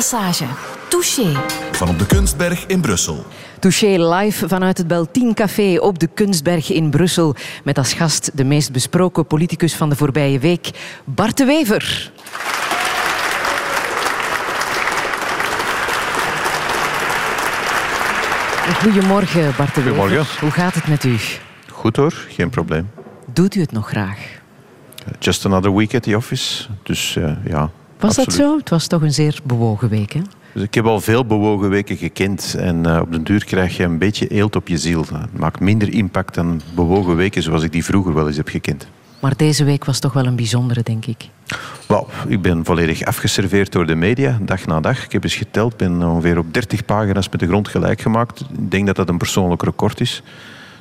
Massage. Touché. Van op de Kunstberg in Brussel. Touché live vanuit het Beltien Café op de Kunstberg in Brussel. Met als gast de meest besproken politicus van de voorbije week, Bart de Wever. Goedemorgen, Bart de Wever. Goedemorgen. Hoe gaat het met u? Goed hoor, geen probleem. Doet u het nog graag? Just another week at the office. Dus uh, ja. Was dat zo? Het was toch een zeer bewogen week, hè? Dus ik heb al veel bewogen weken gekend. En uh, op den duur krijg je een beetje eelt op je ziel. Het maakt minder impact dan bewogen weken zoals ik die vroeger wel eens heb gekend. Maar deze week was toch wel een bijzondere, denk ik. Well, ik ben volledig afgeserveerd door de media, dag na dag. Ik heb eens geteld, ben ongeveer op 30 pagina's met de grond gelijk gemaakt. Ik denk dat dat een persoonlijk record is.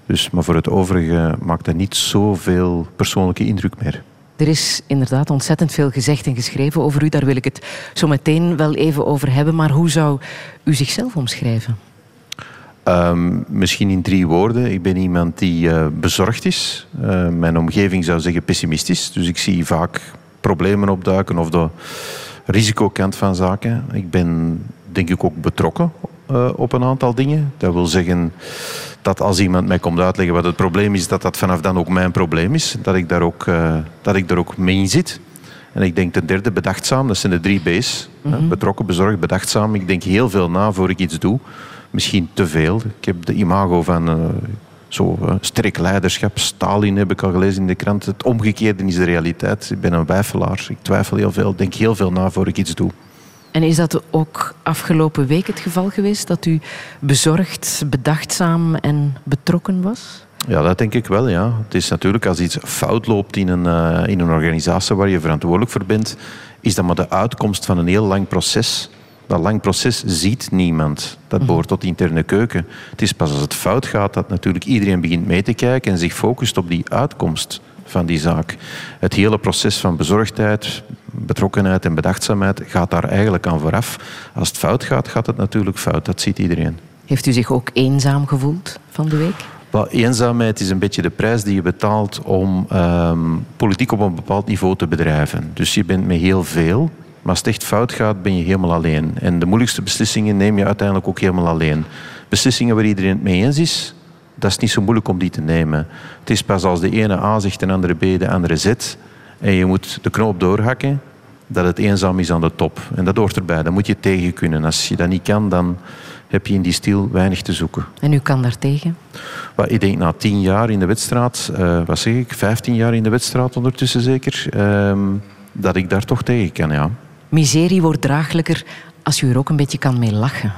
Dus, maar voor het overige maakt dat niet zoveel persoonlijke indruk meer. Er is inderdaad ontzettend veel gezegd en geschreven over u. Daar wil ik het zo meteen wel even over hebben. Maar hoe zou u zichzelf omschrijven? Um, misschien in drie woorden. Ik ben iemand die uh, bezorgd is. Uh, mijn omgeving zou zeggen pessimistisch. Dus ik zie vaak problemen opduiken of de risicokant van zaken. Ik ben denk ik ook betrokken uh, op een aantal dingen. Dat wil zeggen dat als iemand mij komt uitleggen wat het probleem is, dat dat vanaf dan ook mijn probleem is. Dat ik daar ook, uh, dat ik daar ook mee in zit. En ik denk ten derde bedachtzaam, dat zijn de drie B's. Mm -hmm. Betrokken, bezorgd, bedachtzaam. Ik denk heel veel na voor ik iets doe. Misschien te veel. Ik heb de imago van uh, zo uh, sterk leiderschap. Stalin heb ik al gelezen in de krant. Het omgekeerde is de realiteit. Ik ben een wijfelaar. Ik twijfel heel veel. Ik denk heel veel na voor ik iets doe. En is dat ook afgelopen week het geval geweest? Dat u bezorgd, bedachtzaam en betrokken was? Ja, dat denk ik wel, ja. Het is natuurlijk als iets fout loopt in een, uh, in een organisatie waar je verantwoordelijk voor bent, is dat maar de uitkomst van een heel lang proces. Dat lang proces ziet niemand. Dat behoort tot de interne keuken. Het is pas als het fout gaat dat natuurlijk iedereen begint mee te kijken en zich focust op die uitkomst van die zaak. Het hele proces van bezorgdheid, betrokkenheid en bedachtzaamheid gaat daar eigenlijk aan vooraf. Als het fout gaat, gaat het natuurlijk fout. Dat ziet iedereen. Heeft u zich ook eenzaam gevoeld van de week? Well, eenzaamheid is een beetje de prijs die je betaalt om um, politiek op een bepaald niveau te bedrijven. Dus je bent met heel veel, maar als het echt fout gaat, ben je helemaal alleen. En de moeilijkste beslissingen neem je uiteindelijk ook helemaal alleen. Beslissingen waar iedereen het mee eens is, dat is niet zo moeilijk om die te nemen. Het is pas als de ene A zegt, de andere B, de andere Z. En je moet de knoop doorhakken dat het eenzaam is aan de top. En dat hoort erbij, dat moet je tegen kunnen. Als je dat niet kan, dan heb je in die stil weinig te zoeken. En u kan daar tegen? Well, ik denk na tien jaar in de wedstrijd, uh, wat zeg ik, vijftien jaar in de wedstrijd ondertussen zeker, uh, dat ik daar toch tegen kan, ja. Miserie wordt draaglijker als u er ook een beetje kan mee lachen.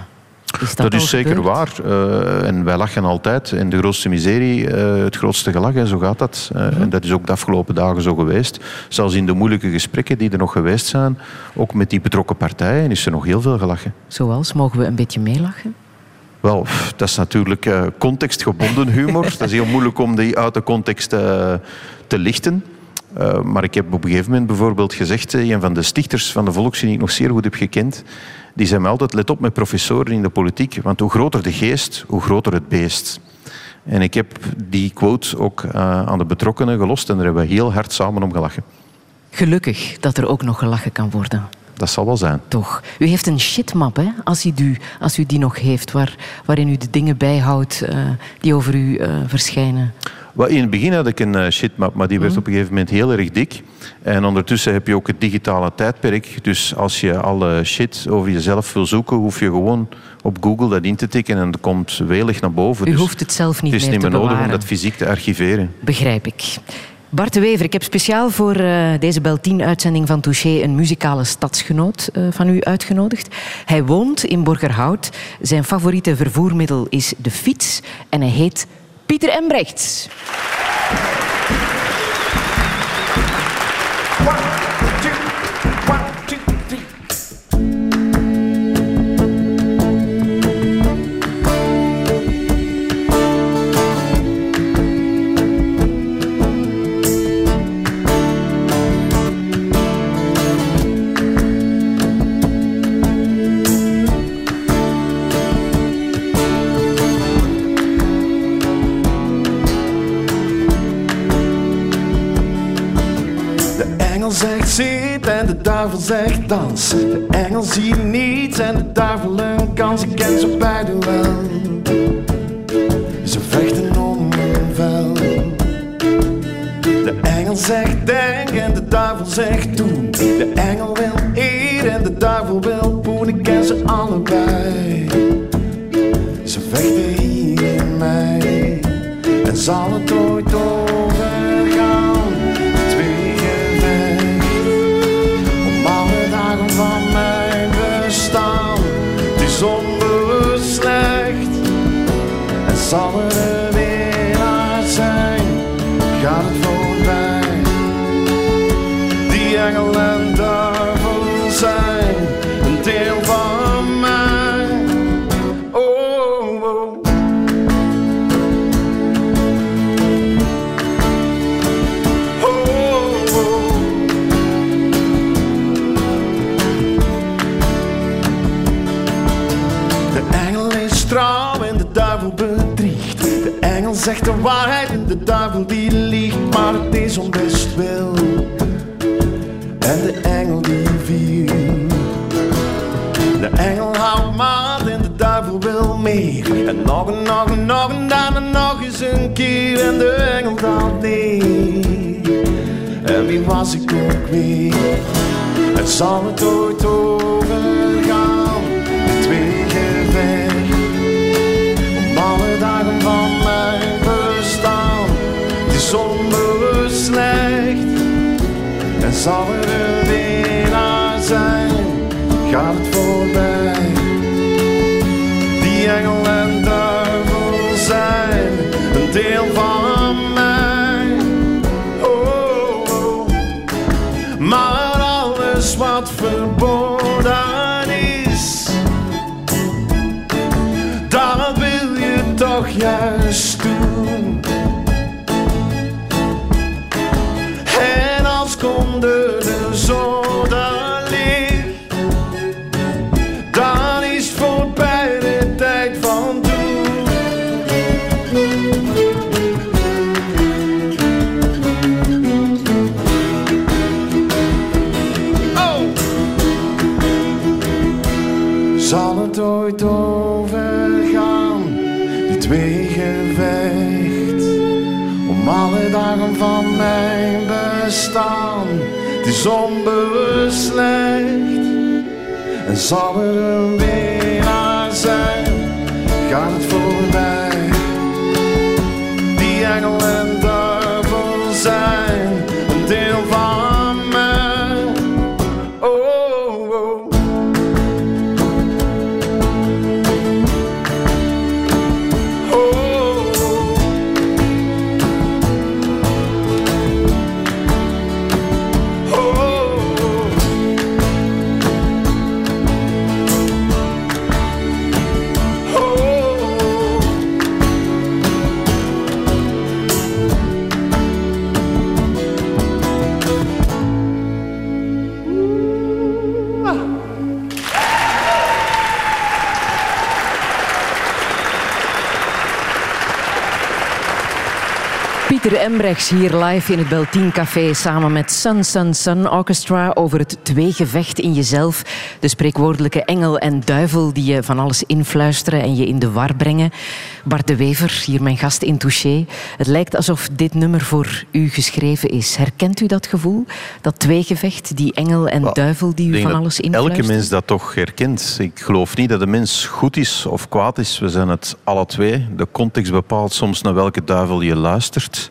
Is dat, dat is zeker gebeurd? waar. Uh, en wij lachen altijd. En de grootste miserie, uh, het grootste gelach. En zo gaat dat. Uh, mm-hmm. En dat is ook de afgelopen dagen zo geweest. Zelfs in de moeilijke gesprekken die er nog geweest zijn, ook met die betrokken partijen, is er nog heel veel gelachen. Zoals? Mogen we een beetje meelachen? Wel, dat is natuurlijk contextgebonden humor. dat is heel moeilijk om die uit de context te lichten. Uh, maar ik heb op een gegeven moment bijvoorbeeld gezegd, een van de stichters van de Volksunie die ik nog zeer goed heb gekend, die zei me altijd, let op met professoren in de politiek, want hoe groter de geest, hoe groter het beest. En ik heb die quote ook uh, aan de betrokkenen gelost en daar hebben we heel hard samen om gelachen. Gelukkig dat er ook nog gelachen kan worden. Dat zal wel zijn. Toch. U heeft een shitmap, hè? Als, u, die, als u die nog heeft, waar, waarin u de dingen bijhoudt uh, die over u verschijnen. In het begin had ik een uh, shitmap, maar die werd mm. op een gegeven moment heel erg dik. En ondertussen heb je ook het digitale tijdperk. Dus als je alle shit over jezelf wil zoeken, hoef je gewoon op Google dat in te tikken en dat komt welig naar boven. U dus hoeft het zelf niet meer te Het is niet meer nodig om dat fysiek te archiveren. Begrijp ik. Bart de Wever, ik heb speciaal voor uh, deze Beltien-uitzending van Touché een muzikale stadsgenoot uh, van u uitgenodigd. Hij woont in Borgerhout. Zijn favoriete vervoermiddel is de fiets en hij heet Pieter Embrechts. Engel zegt zit en de duivel zegt dans. De engel ziet niets en de duivel een kans. Ik ken ze beiden wel. Ze vechten om een vel. De engel zegt denk en de duivel zegt doen. De engel wil eer en de duivel wil poen. Ik ken ze allebei. Ze vechten hier in mij. En zal het ooit overgaan? Zegt de waarheid en de duivel die liegt. Maar het is om wil. En de engel die viert. De engel houdt maat en de duivel wil meer. En nog en nog en nog en dan en nog eens een keer. En de engel daalt neer. En wie was ik ook weer? Het zal het ooit overgaan. En onbewust slecht. En zal er een Pieter Embrechts hier live in het Beltien Café samen met Sun Sun Sun Orchestra over het tweegevecht in jezelf. De spreekwoordelijke engel en duivel die je van alles influisteren en je in de war brengen. Bart de Wever, hier mijn gast in Touché. Het lijkt alsof dit nummer voor u geschreven is. Herkent u dat gevoel? Dat tweegevecht, die engel en duivel die u van alles influisteren? Elke mens dat toch herkent. Ik geloof niet dat de mens goed is of kwaad is. We zijn het alle twee. De context bepaalt soms naar welke duivel je luistert.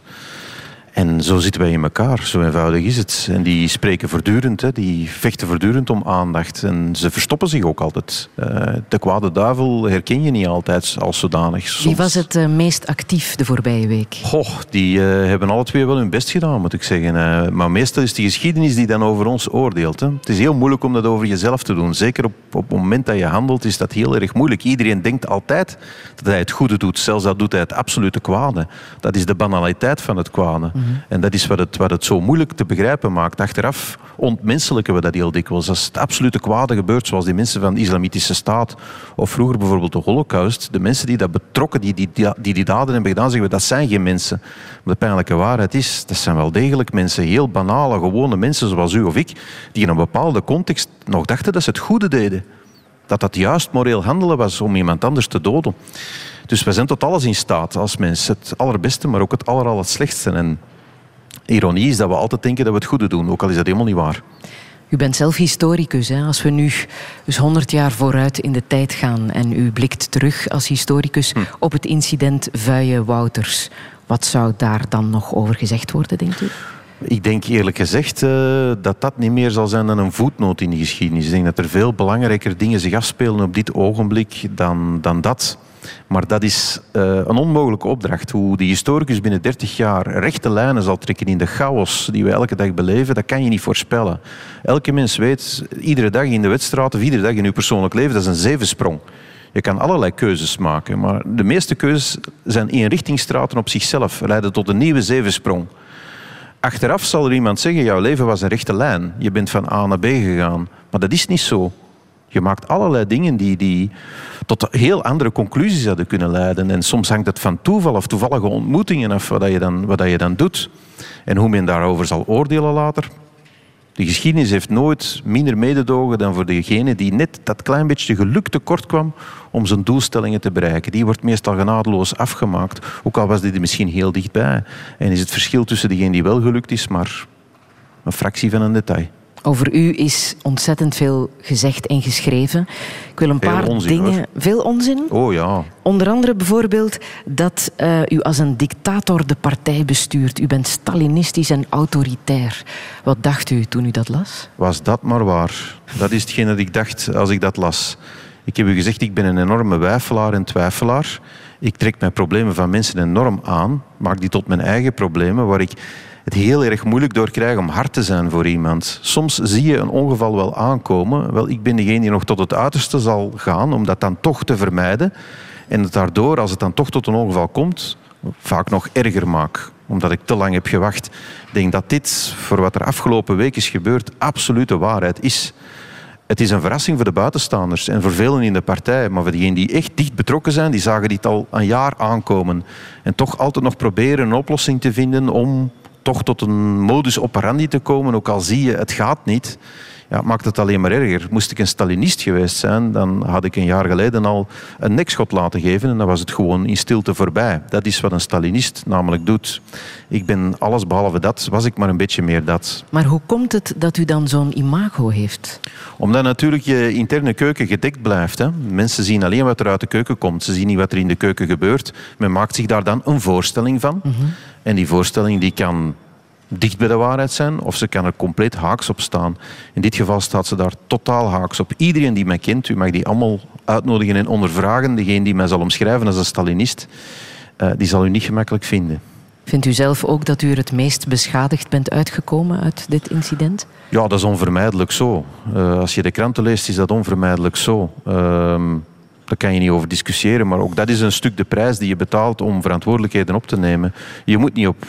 En zo zitten wij in elkaar, zo eenvoudig is het. En die spreken voortdurend, hè. die vechten voortdurend om aandacht. En ze verstoppen zich ook altijd. Eh, de kwade duivel herken je niet altijd als zodanig. Wie was het eh, meest actief de voorbije week? Goh, die eh, hebben alle twee wel hun best gedaan, moet ik zeggen. Maar meestal is de geschiedenis die dan over ons oordeelt. Hè. Het is heel moeilijk om dat over jezelf te doen. Zeker op, op het moment dat je handelt is dat heel erg moeilijk. Iedereen denkt altijd dat hij het goede doet. Zelfs dat doet hij het absolute kwade. Dat is de banaliteit van het kwade. En dat is wat het, wat het zo moeilijk te begrijpen maakt. Achteraf ontmenselijken we dat heel dikwijls. Als het absolute kwade gebeurt, zoals die mensen van de Islamitische Staat of vroeger bijvoorbeeld de Holocaust, de mensen die dat betrokken, die die, die, die daden hebben gedaan, zeggen we dat zijn geen mensen. Maar de pijnlijke waarheid is, dat zijn wel degelijk mensen, heel banale, gewone mensen zoals u of ik, die in een bepaalde context nog dachten dat ze het goede deden. Dat dat juist moreel handelen was om iemand anders te doden. Dus we zijn tot alles in staat als mensen. Het allerbeste, maar ook het aller slechtste. En ironie is dat we altijd denken dat we het goede doen, ook al is dat helemaal niet waar. U bent zelf historicus. Hè? Als we nu dus 100 jaar vooruit in de tijd gaan en u blikt terug als historicus hm. op het incident Vuije Wouters, wat zou daar dan nog over gezegd worden, denkt u? Ik denk eerlijk gezegd uh, dat dat niet meer zal zijn dan een voetnoot in de geschiedenis. Ik denk dat er veel belangrijker dingen zich afspelen op dit ogenblik dan, dan dat. Maar dat is uh, een onmogelijke opdracht. Hoe die historicus binnen 30 jaar rechte lijnen zal trekken in de chaos die we elke dag beleven, dat kan je niet voorspellen. Elke mens weet, iedere dag in de wedstrijd of iedere dag in uw persoonlijk leven, dat is een zevensprong. Je kan allerlei keuzes maken, maar de meeste keuzes zijn eenrichtingsstraten op zichzelf, leiden tot een nieuwe zevensprong. Achteraf zal er iemand zeggen, jouw leven was een rechte lijn. Je bent van A naar B gegaan. Maar dat is niet zo. Je maakt allerlei dingen die, die tot heel andere conclusies hadden kunnen leiden. En soms hangt het van toeval of toevallige ontmoetingen af wat je dan, wat je dan doet. En hoe men daarover zal oordelen later. De geschiedenis heeft nooit minder mededogen dan voor degene die net dat klein beetje geluk tekort kwam om zijn doelstellingen te bereiken. Die wordt meestal genadeloos afgemaakt, ook al was dit er misschien heel dichtbij. En is het verschil tussen degene die wel gelukt is, maar een fractie van een detail. Over u is ontzettend veel gezegd en geschreven. Ik wil een paar dingen. Veel onzin? Oh ja. Onder andere bijvoorbeeld dat uh, u als een dictator de partij bestuurt. U bent Stalinistisch en autoritair. Wat dacht u toen u dat las? Was dat maar waar. Dat is hetgeen dat ik dacht als ik dat las. Ik heb u gezegd, ik ben een enorme wijfelaar en twijfelaar. Ik trek mijn problemen van mensen enorm aan, maak die tot mijn eigen problemen, waar ik het heel erg moeilijk door krijgen om hard te zijn voor iemand. Soms zie je een ongeval wel aankomen. Wel, ik ben degene die nog tot het uiterste zal gaan om dat dan toch te vermijden. En het daardoor, als het dan toch tot een ongeval komt, vaak nog erger maak. Omdat ik te lang heb gewacht. Ik denk dat dit, voor wat er afgelopen week is gebeurd, absolute waarheid is. Het is een verrassing voor de buitenstaanders en voor velen in de partij. Maar voor diegenen die echt dicht betrokken zijn, die zagen dit al een jaar aankomen. En toch altijd nog proberen een oplossing te vinden om toch tot een modus operandi te komen, ook al zie je het gaat niet, ja, maakt het alleen maar erger. Moest ik een Stalinist geweest zijn, dan had ik een jaar geleden al een nekschot laten geven en dan was het gewoon in stilte voorbij. Dat is wat een Stalinist namelijk doet. Ik ben alles behalve dat, was ik maar een beetje meer dat. Maar hoe komt het dat u dan zo'n imago heeft? Omdat natuurlijk je interne keuken gedekt blijft. Hè. Mensen zien alleen wat er uit de keuken komt. Ze zien niet wat er in de keuken gebeurt. Men maakt zich daar dan een voorstelling van. Mhm. En die voorstelling die kan dicht bij de waarheid zijn of ze kan er compleet haaks op staan. In dit geval staat ze daar totaal haaks op. Iedereen die mij kent, u mag die allemaal uitnodigen en ondervragen. Degene die mij zal omschrijven als een Stalinist, uh, die zal u niet gemakkelijk vinden. Vindt u zelf ook dat u er het meest beschadigd bent uitgekomen uit dit incident? Ja, dat is onvermijdelijk zo. Uh, als je de kranten leest, is dat onvermijdelijk zo. Uh, daar kan je niet over discussiëren, maar ook dat is een stuk de prijs die je betaalt om verantwoordelijkheden op te nemen. Je moet niet op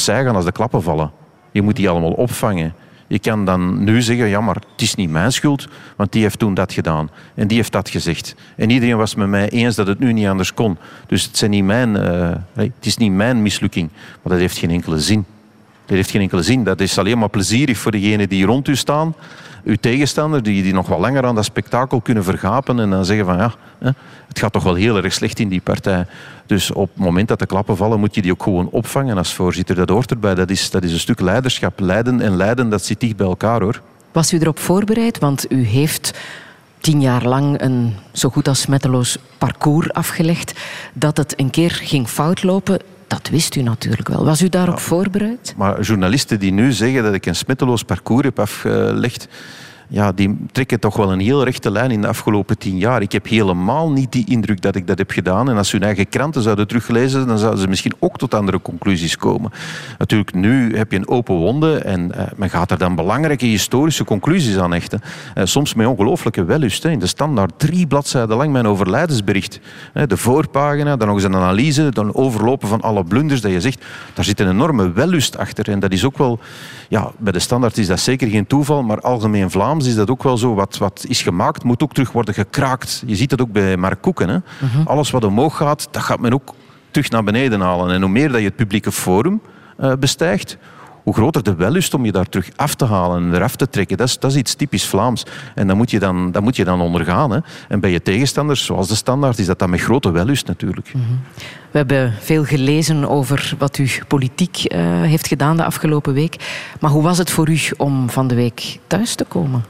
zij gaan als de klappen vallen. Je moet die allemaal opvangen. Je kan dan nu zeggen, ja, maar het is niet mijn schuld, want die heeft toen dat gedaan. En die heeft dat gezegd. En iedereen was met mij eens dat het nu niet anders kon. Dus het, zijn niet mijn, uh, het is niet mijn mislukking. Maar dat heeft geen enkele zin. Dat heeft geen enkele zin. Dat is alleen maar plezierig voor degenen die rond u staan uw tegenstander, die, die nog wel langer aan dat spektakel kunnen vergapen en dan zeggen van ja, het gaat toch wel heel erg slecht in die partij. Dus op het moment dat de klappen vallen, moet je die ook gewoon opvangen als voorzitter. Dat hoort erbij. Dat is, dat is een stuk leiderschap. Leiden en leiden, dat zit dicht bij elkaar hoor. Was u erop voorbereid? Want u heeft tien jaar lang een zo goed als smetteloos parcours afgelegd. Dat het een keer ging fout lopen, dat wist u natuurlijk wel. Was u daarop voorbereid? Maar journalisten die nu zeggen dat ik een smetteloos parcours heb afgelegd, ja, die trekken toch wel een heel rechte lijn in de afgelopen tien jaar. Ik heb helemaal niet die indruk dat ik dat heb gedaan. En als hun eigen kranten zouden teruglezen, dan zouden ze misschien ook tot andere conclusies komen. Natuurlijk, nu heb je een open wonde en uh, men gaat er dan belangrijke historische conclusies aan hechten. Uh, soms met ongelooflijke wellust. In de standaard drie bladzijden lang mijn overlijdensbericht. De voorpagina, dan nog eens een analyse, dan overlopen van alle blunders dat je zegt. Daar zit een enorme wellust achter. En dat is ook wel, ja, bij de standaard is dat zeker geen toeval, maar algemeen Vlaams is dat ook wel zo. Wat, wat is gemaakt, moet ook terug worden gekraakt. Je ziet dat ook bij Mark Koeken. Hè. Mhm. Alles wat omhoog gaat, dat gaat men ook terug naar beneden halen. En hoe meer dat je het publieke forum uh, bestijgt, hoe groter de wellust om je daar terug af te halen en eraf te trekken. Dat is, dat is iets typisch Vlaams. En dat moet je dan, dat moet je dan ondergaan. Hè. En bij je tegenstanders, zoals de standaard, is dat dan met grote wellust natuurlijk. Mhm. We hebben veel gelezen over wat u politiek uh, heeft gedaan de afgelopen week. Maar hoe was het voor u om van de week thuis te komen?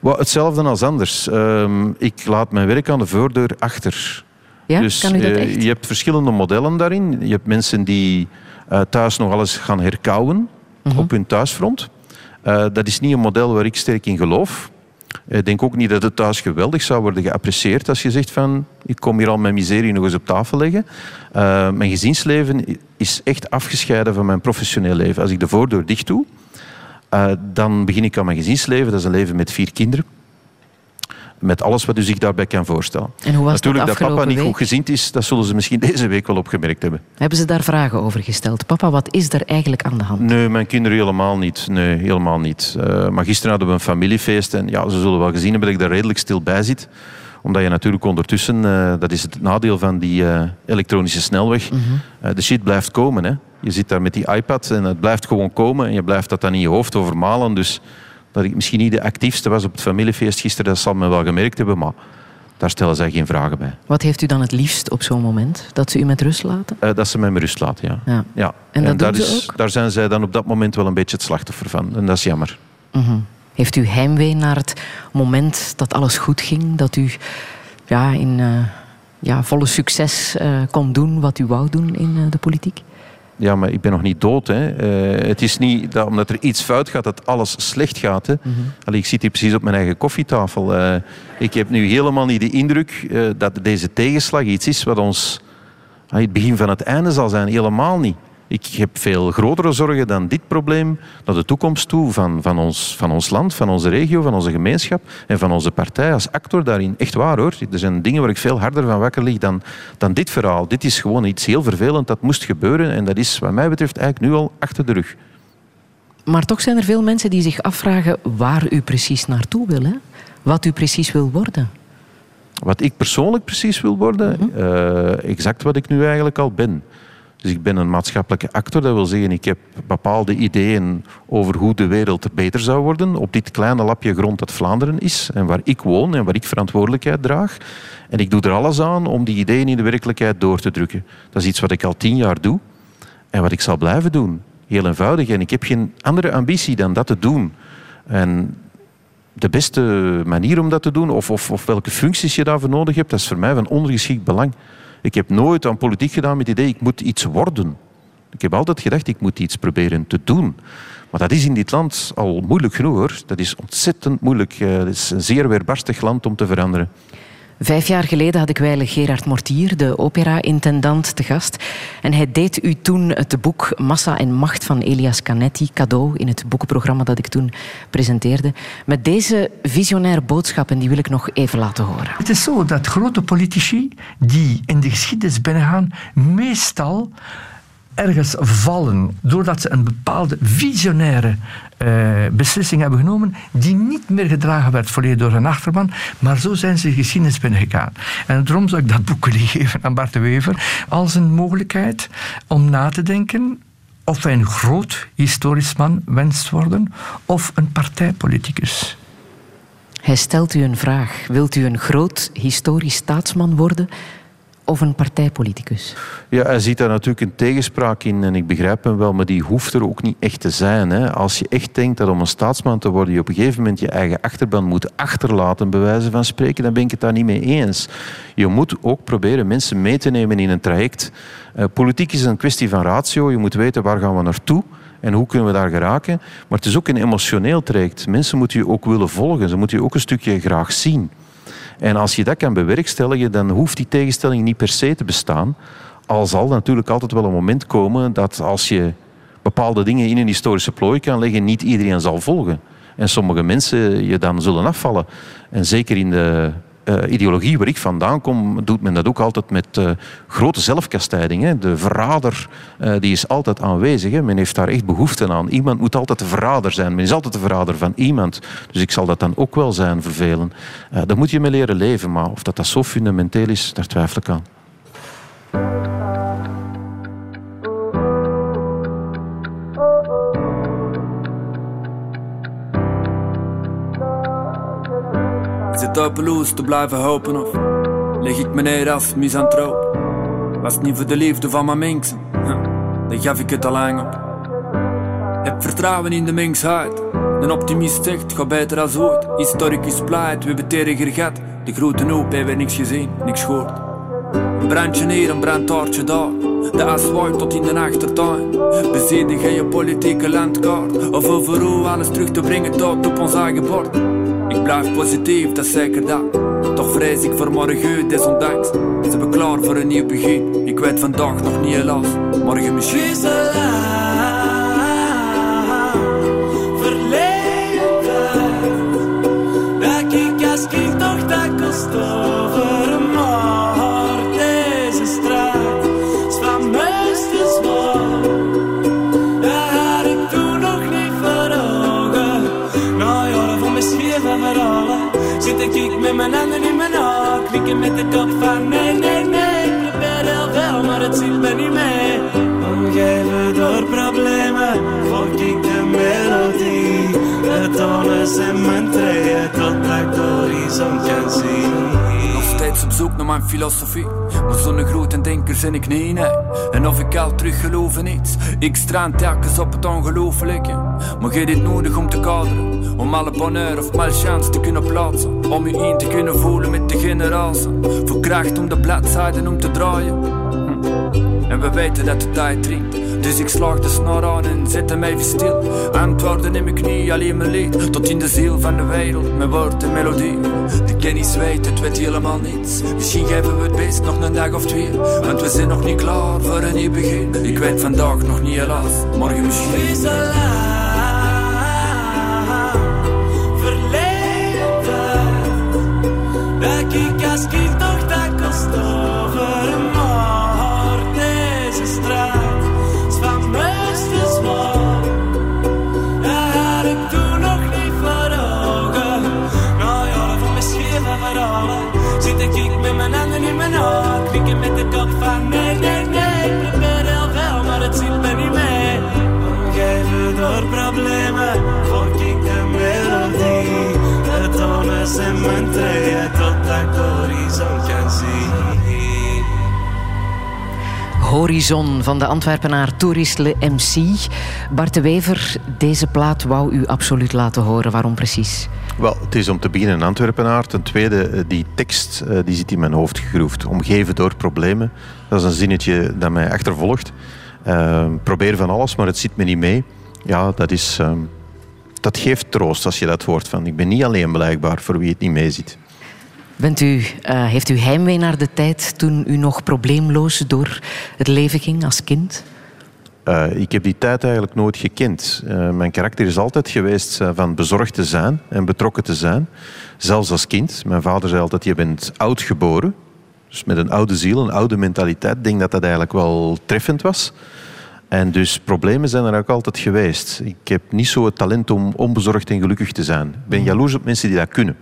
Well, hetzelfde als anders. Uh, ik laat mijn werk aan de voordeur achter. Ja, dus, kan u dat echt? je hebt verschillende modellen daarin. Je hebt mensen die uh, thuis nog alles gaan herkauwen mhm. op hun thuisfront. Dat is niet een model waar ik sterk in geloof. Ik denk ook niet dat het thuis geweldig zou worden geapprecieerd als je zegt van ik kom hier al mijn miserie nog eens op tafel leggen. Uh, mijn gezinsleven is echt afgescheiden van mijn professioneel leven. Als ik de voordeur dicht doe, uh, dan begin ik aan mijn gezinsleven. Dat is een leven met vier kinderen met alles wat u zich daarbij kan voorstellen. En hoe was Natuurlijk dat, dat papa niet goed gezind is, dat zullen ze misschien deze week wel opgemerkt hebben. Hebben ze daar vragen over gesteld? Papa, wat is er eigenlijk aan de hand? Nee, mijn kinderen helemaal niet. Nee, helemaal niet. Uh, maar gisteren hadden we een familiefeest en ja, ze zullen wel gezien hebben dat ik daar redelijk stil bij zit omdat je natuurlijk ondertussen, uh, dat is het nadeel van die uh, elektronische snelweg, mm -hmm. de shit blijft komen. Hè. Je zit daar met die iPad en het blijft gewoon komen en je blijft dat dan in je hoofd overmalen. Dus dat ik misschien niet de actiefste was op het familiefeest gisteren, dat zal men wel gemerkt hebben, maar daar stellen zij geen vragen bij. Wat heeft u dan het liefst op zo'n moment? Dat ze u met rust laten? Uh, dat ze mij met rust laten, ja. ja. ja. En, dat daar, is, ook? daar zijn zij dan op dat moment wel een beetje het slachtoffer van. En dat is jammer. Mm -hmm. Heeft u heimwee naar het moment dat alles goed ging? Dat u ja, in uh, ja, volle succes uh, kon doen wat u wou doen in de politiek? Ja, maar ik ben nog niet dood. Hè. Uh, het is niet dat omdat er iets fout gaat, dat alles slecht gaat. Hè. Mm -hmm. Allee, ik zit hier precies op mijn eigen koffietafel. Uh, ik heb nu helemaal niet de indruk uh, dat deze tegenslag iets is wat ons het begin van het einde zal zijn. Helemaal niet. Ik heb veel grotere zorgen dan dit probleem naar de toekomst toe van, van, ons, van ons land, van onze regio, van onze gemeenschap en van onze partij als actor daarin. Echt waar hoor. Er zijn dingen waar ik veel harder van wakker lig dan, dan dit verhaal. Dit is gewoon iets heel vervelend dat moest gebeuren en dat is wat mij betreft eigenlijk nu al achter de rug. Maar toch zijn er veel mensen die zich afvragen waar u precies naartoe wil. Hè? Wat u precies wil worden. Wat ik persoonlijk precies wil worden? Mm -hmm. uh, exact wat ik nu eigenlijk al ben. Dus ik ben een maatschappelijke actor. Dat wil zeggen, ik heb bepaalde ideeën over hoe de wereld beter zou worden op dit kleine lapje grond dat Vlaanderen is en waar ik woon en waar ik verantwoordelijkheid draag. En ik doe er alles aan om die ideeën in de werkelijkheid door te drukken. Dat is iets wat ik al tien jaar doe en wat ik zal blijven doen. Heel eenvoudig. En ik heb geen andere ambitie dan dat te doen. En de beste manier om dat te doen, of, of, of welke functies je daarvoor nodig hebt, dat is voor mij van ondergeschikt belang. Ik heb nooit aan politiek gedaan met het idee, ik moet iets worden. Ik heb altijd gedacht, ik moet iets proberen te doen. Maar dat is in dit land al moeilijk genoeg hoor. Dat is ontzettend moeilijk. Het is een zeer weerbarstig land om te veranderen. Vijf jaar geleden had ik wijle Gerard Mortier, de opera-intendant, te gast. En hij deed u toen het boek Massa en Macht van Elias Canetti cadeau in het boekenprogramma dat ik toen presenteerde. Met deze visionaire boodschappen die wil ik nog even laten horen. Het is zo dat grote politici die in de geschiedenis binnengaan, meestal ergens vallen doordat ze een bepaalde visionaire uh, beslissing hebben genomen die niet meer gedragen werd volledig door hun achterban, maar zo zijn ze de geschiedenis binnengegaan. En daarom zou ik dat boek willen geven aan Bart de Wever als een mogelijkheid om na te denken of hij een groot historisch man wenst worden of een partijpoliticus. Hij stelt u een vraag. Wilt u een groot historisch staatsman worden of een partijpoliticus? Ja, hij ziet daar natuurlijk een tegenspraak in en ik begrijp hem wel, maar die hoeft er ook niet echt te zijn. Hè. Als je echt denkt dat om een staatsman te worden je op een gegeven moment je eigen achterban moet achterlaten, bij wijze van spreken, dan ben ik het daar niet mee eens. Je moet ook proberen mensen mee te nemen in een traject. Uh, politiek is een kwestie van ratio, je moet weten waar gaan we naartoe En hoe kunnen we daar geraken? Maar het is ook een emotioneel traject. Mensen moeten je ook willen volgen. Ze moeten je ook een stukje graag zien. En als je dat kan bewerkstelligen, dan hoeft die tegenstelling niet per se te bestaan. Al zal natuurlijk altijd wel een moment komen dat als je bepaalde dingen in een historische plooi kan leggen, niet iedereen zal volgen. En sommige mensen je dan zullen afvallen. En zeker in de ideologie waar ik vandaan kom, doet men dat ook altijd met uh, grote zelfkastijding. Hè. De verrader uh, die is altijd aanwezig. Men heeft daar echt behoefte aan. Iemand moet altijd de verrader zijn. Men is altijd de verrader van iemand. Dus ik zal dat dan ook wel zijn vervelen. daar moet je mee leren leven. Maar of dat, dat zo fundamenteel is, daar twijfel ik aan. Te blijven hopen of leg ik me neer als misantroop? Was het niet voor de liefde van mijn mensen, dan gaf ik het al lang op. Heb vertrouwen in de mensheid. Een optimist zegt, ga beter als ooit. Historicus pleit, we hebben tegen gat. De grote hoop hebben niks gezien, niks gehoord. Een brandje hier, een brandtaartje daar. De as waait tot in de achtertuin. Bezedig je politieke landkaart. Of over hoe alles terug te brengen tot op ons eigen bord. Blijf positief, dat is zeker dat. Toch vrees ik voor morgen, desondanks. Ze hebben klaar voor een nieuw begin. Ik weet vandaag nog niet helaas, morgen misschien. De kop van nee, nee, nee. Ik probeer heel veel, maar het ziet me niet mee. Omgeven door problemen, volg ik de melodie. De tonen en mijn treden, totdat ik de horizon kan zien steeds op zoek naar mijn filosofie. Maar zo'n grote denker zijn ik niet, nee. En of ik al terug geloof in iets, ik strand telkens op het ongelooflijke. Maar je dit nodig om te kaderen, om alle bonheur of malchance te kunnen plaatsen. Om je in te kunnen voelen met de generatie. Voor kracht om de bladzijden om te draaien. En we weten dat de tijd dringt. Dus ik slag de snor aan en zet hem even stil. Antwoorden in mijn knie, alleen mijn lied. Tot in de ziel van de wereld, mijn woord en melodie. De kennis weet, het weet helemaal niets. Misschien geven we het best nog een dag of twee. Want we zijn nog niet klaar voor een nieuw begin. Ik weet vandaag nog niet helaas, morgen misschien. Horizon van de Antwerpenaar Tourist Le MC. Bart de Wever, deze plaat wou u absoluut laten horen. Waarom precies? Wel, het is om te beginnen een Antwerpenaar. Ten tweede, eh, die tekst eh, die zit in mijn hoofd gegroefd. Omgeven door problemen. Dat is een zinnetje dat mij achtervolgt. Uh, probeer van alles, maar het zit me niet mee. Ja, dat, is, uh, dat geeft troost als je dat hoort. Van, ik ben niet alleen blijkbaar voor wie het niet mee zit. Bent u, heeft u heimwee naar de tijd toen u nog probleemloos door het leven ging als kind? Uh, ik heb die tijd eigenlijk nooit gekend. Uh, mijn karakter is altijd geweest van bezorgd te zijn en betrokken te zijn. Zelfs als kind. Mijn vader zei altijd, je bent oud geboren. Dus met een oude ziel, een oude mentaliteit. Ik denk dat dat eigenlijk wel treffend was. En dus problemen zijn er ook altijd geweest. Ik heb niet zo het talent om onbezorgd en gelukkig te zijn. Ik ben jaloers op mensen die dat kunnen.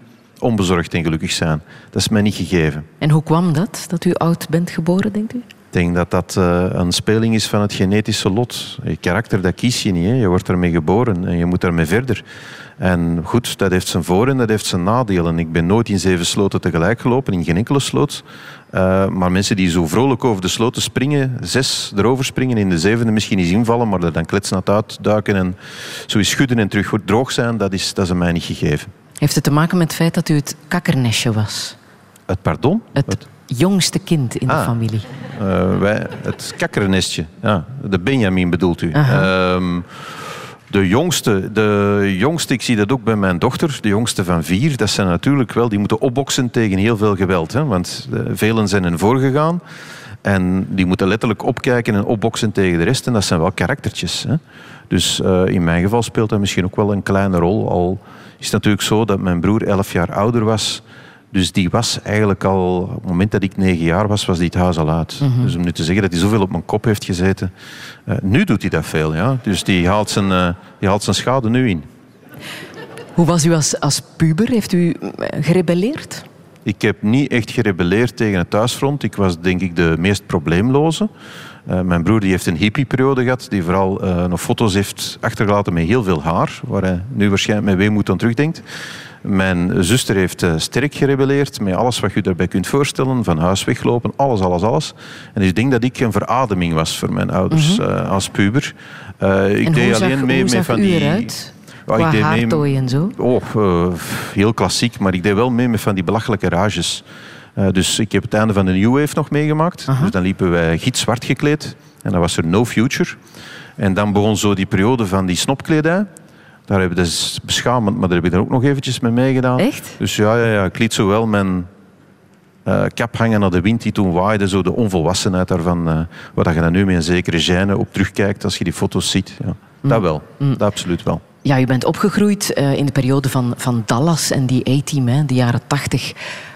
Onbezorgd en gelukkig zijn. Dat is mij niet gegeven. En hoe kwam dat, dat u oud bent geboren, denkt u? Ik denk dat dat uh, een speling is van het genetische lot. Je karakter, dat kies je niet. Hè. Je wordt ermee geboren en je moet ermee verder. En goed, dat heeft zijn voor- en dat heeft zijn nadelen. Ik ben nooit in zeven sloten tegelijk gelopen, in geen enkele sloot. Uh, maar mensen die zo vrolijk over de sloten springen, zes erover springen, in de zevende misschien eens invallen, maar er dan kletsnat uitduiken en zo eens schudden en terug droog zijn, dat is, dat is mij niet gegeven. Heeft het te maken met het feit dat u het kakkernestje was? Het pardon? Het jongste kind in de Ah. familie? Eh, wij, het kakkerennestje. Ja, de Benjamin bedoelt u. Ehm, de jongste, de jongste, ik zie dat ook bij mijn dochter, de jongste van vier, dat zijn natuurlijk wel, die moeten opboksen tegen heel veel geweld. Hè, want eh, velen zijn hen voorgegaan. En die moeten letterlijk opkijken en opboksen tegen de rest. En dat zijn wel karaktertjes. Hè. Dus eh, in mijn geval speelt dat misschien ook wel een kleine rol. Al is het natuurlijk zo dat mijn broer elf jaar ouder was. Dus die was eigenlijk al, op het moment dat ik negen jaar was, was die het huis al uit. Dus om nu te zeggen dat hij zoveel op mijn kop heeft gezeten. eh, nu doet hij dat veel, ja. Dus die haalt zijn, eh, die haalt zijn schade nu in. Hoe was u als, als puber? Heeft u eh, gerebelleerd? Ik heb niet echt gerebelleerd tegen het thuisfront. Ik was denk ik de meest probleemloze. Eh, mijn broer die heeft een hippieperiode gehad, die vooral eh, nog foto's heeft achtergelaten met heel veel haar, waar hij nu waarschijnlijk met weemoed aan terugdenkt. Mijn zuster heeft eh, sterk gerebelleerd met alles wat je daarbij kunt voorstellen, van huis weglopen, alles, alles, alles. En ik denk dat ik een verademing was voor mijn ouders eh, als puber. Eh, ik en deed zag, alleen mee met van die... eruit? Ja, Qua ik deed mee- haartooi en zo? Oh, heel klassiek, maar ik deed wel mee met van die belachelijke rages. Eh, dus ik heb het einde van de New Wave nog meegemaakt. Dus dan liepen wij gitzwart gekleed. En dan was er No Future. En dan begon zo die periode van die snopkledij. Daar heb ik dat is beschamend, maar daar heb ik dan ook nog eventjes mee meegedaan. Echt? Dus ja, ja, ja ik liet zo wel mijn eh, kap hangen naar de wind die toen waaide. Zo de onvolwassenheid daarvan. eh waar je dan nu met een zekere gêne op terugkijkt als je die foto's ziet. Ja. Dat wel, dat absoluut wel. Ja, u bent opgegroeid in de periode van, van Dallas en die A-team, de jaren tachtig.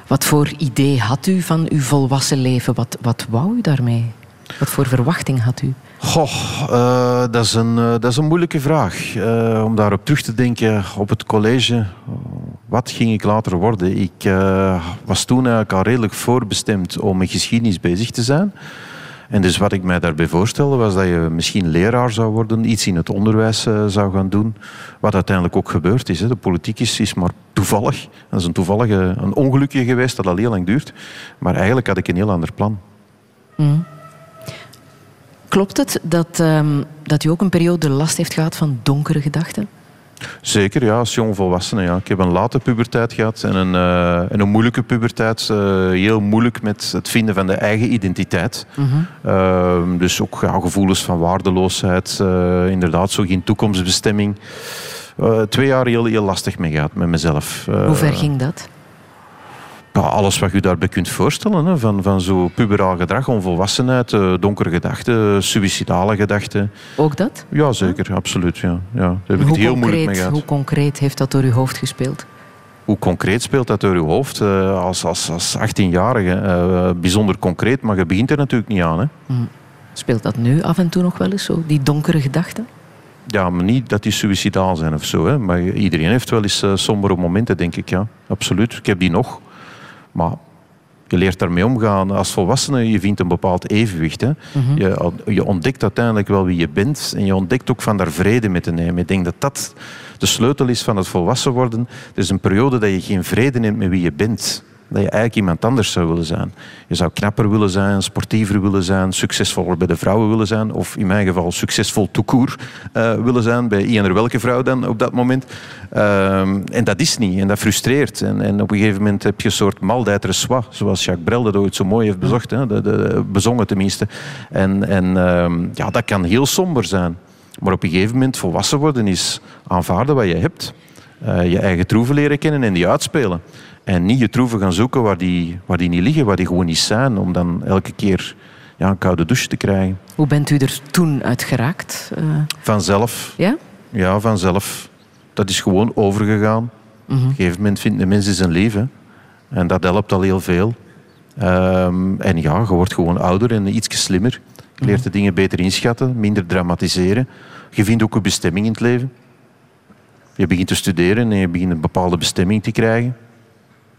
Wat voor idee had u van uw volwassen leven? Wat, wat wou u daarmee? Wat voor verwachting had u? Goh, eh, dat, is een, eh, dat is een moeilijke vraag. Eh, om daarop terug te denken op het college. Wat ging ik later worden? Ik was toen eigenlijk al redelijk voorbestemd om met geschiedenis bezig te zijn. En dus wat ik mij daarbij voorstelde was dat je misschien leraar zou worden, iets in het onderwijs eh, zou gaan doen. Wat uiteindelijk ook gebeurd is. Hè. De politiek is, is maar toevallig. Dat is een toevallige een ongelukje geweest dat al heel lang duurt. Maar eigenlijk had ik een heel ander plan. Klopt het dat, ehm, dat u ook een periode last heeft gehad van donkere gedachten? Zeker, ja, als jongvolwassene. Ja. Ik heb een late puberteit gehad en een, eh, en een moeilijke puberteit. eh, heel moeilijk met het vinden van de eigen identiteit. Ehm, dus ook ja, gevoelens van waardeloosheid. eh, inderdaad, zo geen toekomstbestemming. Twee jaar heel, heel lastig mee gehad met mezelf. Hoe ver ging dat? Ja, alles wat je daarbij kunt voorstellen. Hè, van, van zo puberaal gedrag, onvolwassenheid, eh, donkere gedachten, suïcidale gedachten. Ook dat? Ja, zeker, absoluut. Ja. Ja, daar heb ik hoe, het heel moeilijk mee concreet, gehad. hoe concreet heeft dat door uw hoofd gespeeld? Hoe concreet speelt dat door je hoofd eh, als, als, als 18-jarige? Eh, bijzonder concreet, maar je begint er natuurlijk niet aan. Hè? Speelt dat nu af en toe nog wel eens zo, die donkere gedachten? Ja, maar niet dat die suïcidaal zijn of zo. Hè? Maar iedereen heeft wel eens sombere momenten, denk ik. Ja, absoluut. Ik heb die nog. Maar je leert daarmee omgaan. Als volwassene, je vindt een bepaald evenwicht. Hè? je, je ontdekt uiteindelijk wel wie je bent. En je ontdekt ook van daar vrede mee te nemen. Ik denk dat dat de sleutel is van het volwassen worden. Er is een periode dat je geen vrede neemt met wie je bent. Dat je eigenlijk iemand anders zou willen zijn. Je zou knapper willen zijn, sportiever willen zijn, succesvoller bij de vrouwen willen zijn. Of in mijn geval succesvol toekoer uh, willen zijn. Bij ieder welke vrouw dan op dat moment. Um, en dat is niet. En dat frustreert. En, op een gegeven moment heb je een soort mal. Zoals Jacques Brel dat ooit zo mooi heeft bezocht. Hè? De, de, bezongen tenminste. En, en um, ja, dat kan heel somber zijn. Maar op een gegeven moment volwassen worden is aanvaarden wat je hebt. Uh, je eigen troeven leren kennen en die uitspelen. En niet je troeven gaan zoeken waar die, waar die niet liggen, waar die gewoon niet zijn. Om dan elke keer ja, een koude douche te krijgen. Hoe bent u er toen uit geraakt? Uh... Vanzelf. Ja? Ja, vanzelf. Dat is gewoon overgegaan. Mm-hmm. Op een gegeven moment vindt de mens zijn leven. En dat helpt al heel veel. Um, en ja, je wordt gewoon ouder en iets slimmer. Je leert de dingen beter inschatten, minder dramatiseren. Je vindt ook een bestemming in het leven. Je begint te studeren en je begint een bepaalde bestemming te krijgen.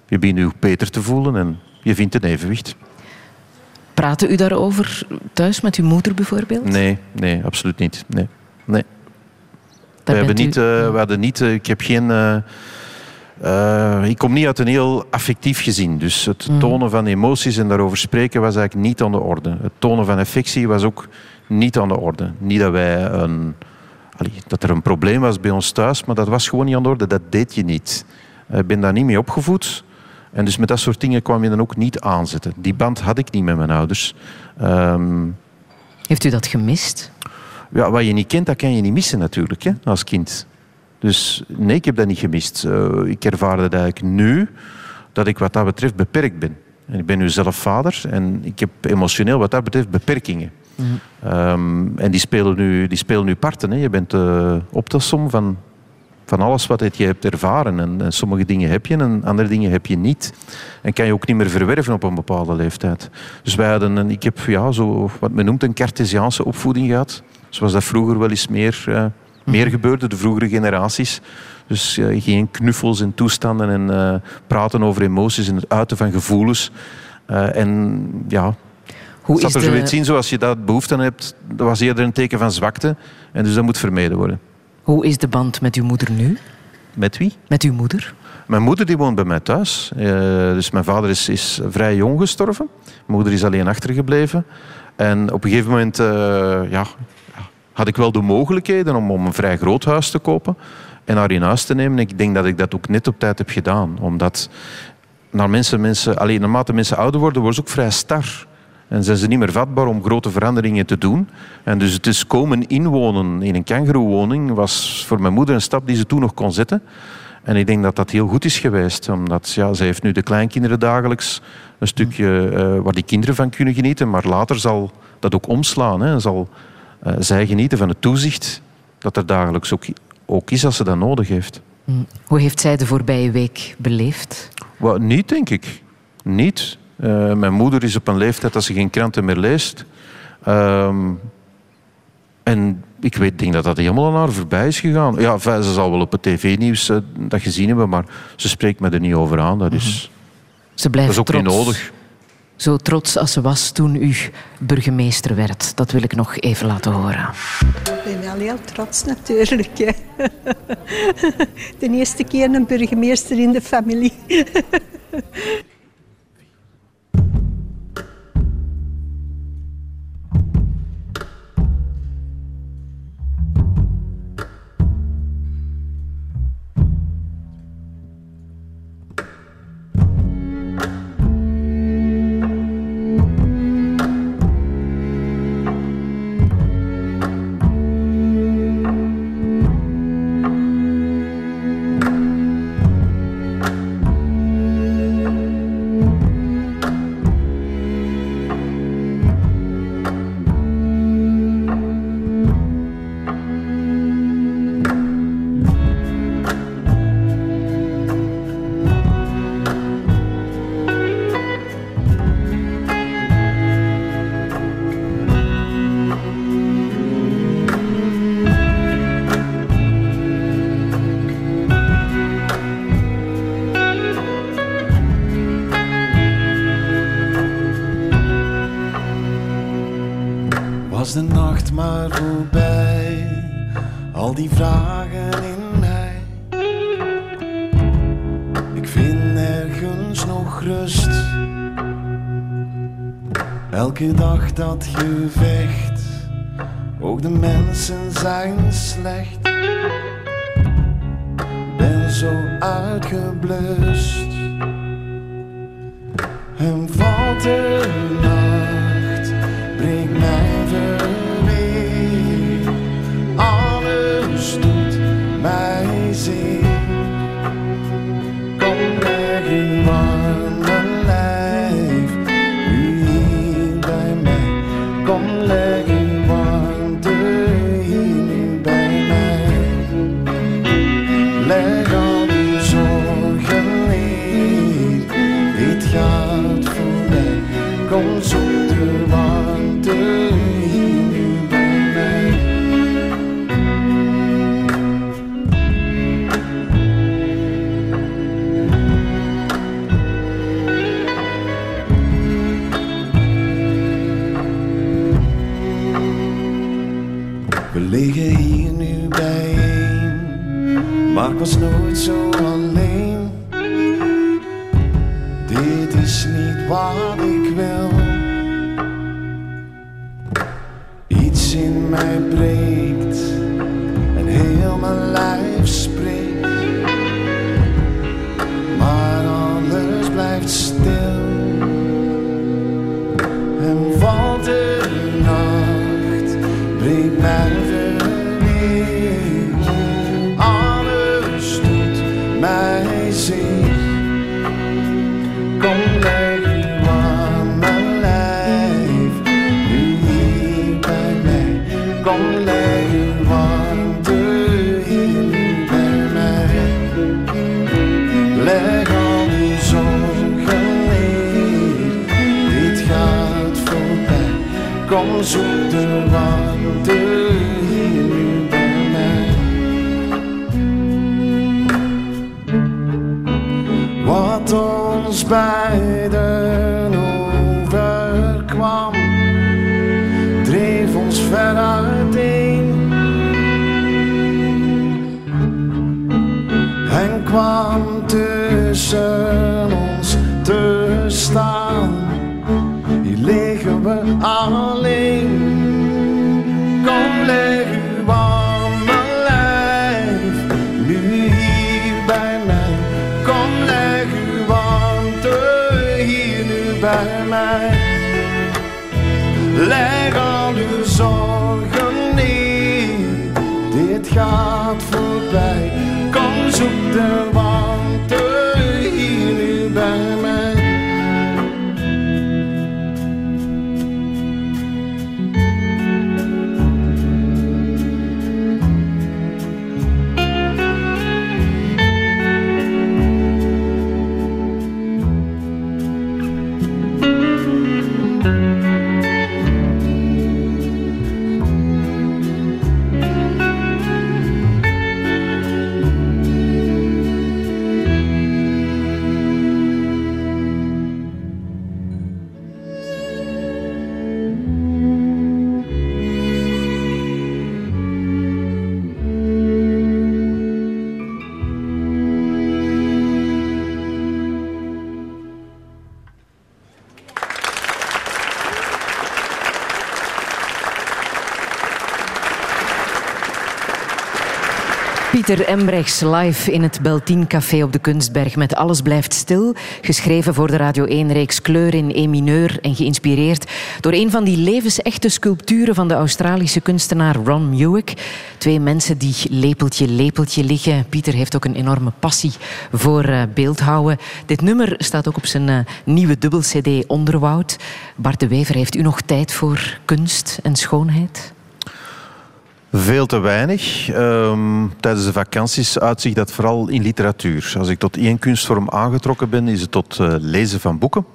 Je begint je beter te voelen en je vindt een evenwicht. Praatte u daarover thuis met uw moeder bijvoorbeeld? Nee, nee, absoluut niet. Nee. nee. We, hebben niet, uh, we hadden niet, uh, ik heb geen. Uh, ik kom niet uit een heel affectief gezin. Dus het tonen van emoties en daarover spreken was eigenlijk niet aan de orde. Het tonen van affectie was ook niet aan de orde. Niet dat wij een. Allee, dat er een probleem was bij ons thuis, maar dat was gewoon niet aan de orde. Dat deed je niet. Ik ben daar niet mee opgevoed. En dus met dat soort dingen kwam je dan ook niet aanzetten. Die band had ik niet met mijn ouders. Ehm, Heeft u dat gemist? ja, wat je niet kent, dat kan je niet missen natuurlijk, hè, als kind. Dus nee, ik heb dat niet gemist. Eh, ik ervaarde dat eigenlijk nu, dat ik wat dat betreft beperkt ben. En ik ben nu zelf vader en ik heb emotioneel wat dat betreft beperkingen. Ehm, en die spelen nu, die spelen nu parten. Hè. Je bent de optelsom van, van alles wat je hebt ervaren. En, en sommige dingen heb je en andere dingen heb je niet. En kan je ook niet meer verwerven op een bepaalde leeftijd. Dus wij hadden een, ik heb ja, zo wat men noemt een Cartesiaanse opvoeding gehad. Zoals dat vroeger wel eens meer, eh, meer gebeurde, de vroegere generaties. Dus eh, geen knuffels en toestanden en eh, praten over emoties en het uiten van gevoelens. En ja, Hoe is er de... zoiets in zoals je dat behoefte aan hebt. Dat was eerder een teken van zwakte. En dus dat moet vermeden worden. Hoe is de band met uw moeder nu? Met wie? Met uw moeder? Mijn moeder die woont bij mij thuis. Eh, dus mijn vader is, is vrij jong gestorven. Mijn moeder is alleen achtergebleven. En op een gegeven moment eh, ja, had ik wel de mogelijkheden om, om een vrij groot huis te kopen en haar in huis te nemen. Ik denk dat ik dat ook net op tijd heb gedaan. Omdat naar mensen, mensen, alleen naarmate mensen ouder worden, worden ze ook vrij star. En zijn ze niet meer vatbaar om grote veranderingen te doen. En dus het is komen inwonen in een kangeroewoning was voor mijn moeder een stap die ze toen nog kon zetten. En ik denk dat dat heel goed is geweest. Omdat ja, zij heeft nu de kleinkinderen dagelijks een stukje eh, waar die kinderen van kunnen genieten. Maar later zal dat ook omslaan. Hè. Zal eh, zij genieten van het toezicht dat er dagelijks ook, ook is als ze dat nodig heeft. Hm. Hoe heeft zij de voorbije week beleefd? Niet, denk ik. Niet. Eh, mijn moeder is op een leeftijd dat ze geen kranten meer leest. Ehm, en ik weet, denk dat dat helemaal aan haar voorbij is gegaan. Ja, ze zal wel op het tv-nieuws eh, dat gezien hebben, maar ze spreekt me er niet over aan. Dat is, Ze blijft dat is ook trots. niet nodig. Zo trots als ze was toen u burgemeester werd. Dat wil ik nog even laten horen. Ik ben wel heel trots natuurlijk. Hè. De eerste keer een burgemeester in de familie. al die vragen in mij. Ik vind nergens nog rust. Elke dag dat gevecht, ook de mensen zijn slecht. Ben zo uitgeblust. En valt de was nooit zo alleen. Dit is niet wat Pieter Embrechts live in het Beltien Café op de Kunstberg met Alles blijft stil. Geschreven voor de Radio 1-reeks Kleur in E mineur en geïnspireerd door een van die levensechte sculpturen van de Australische kunstenaar Ron Muick. Twee mensen die lepeltje lepeltje liggen. Pieter heeft ook een enorme passie voor eh, beeldhouden. Dit nummer staat ook op zijn eh, nieuwe dubbel-cd Onderwoud. Bart de Wever, heeft u nog tijd voor kunst en schoonheid? Veel te weinig. Ehm, tijdens de vakanties uitzicht dat vooral in literatuur. Als ik tot één kunstvorm aangetrokken ben, is het tot eh, lezen van boeken.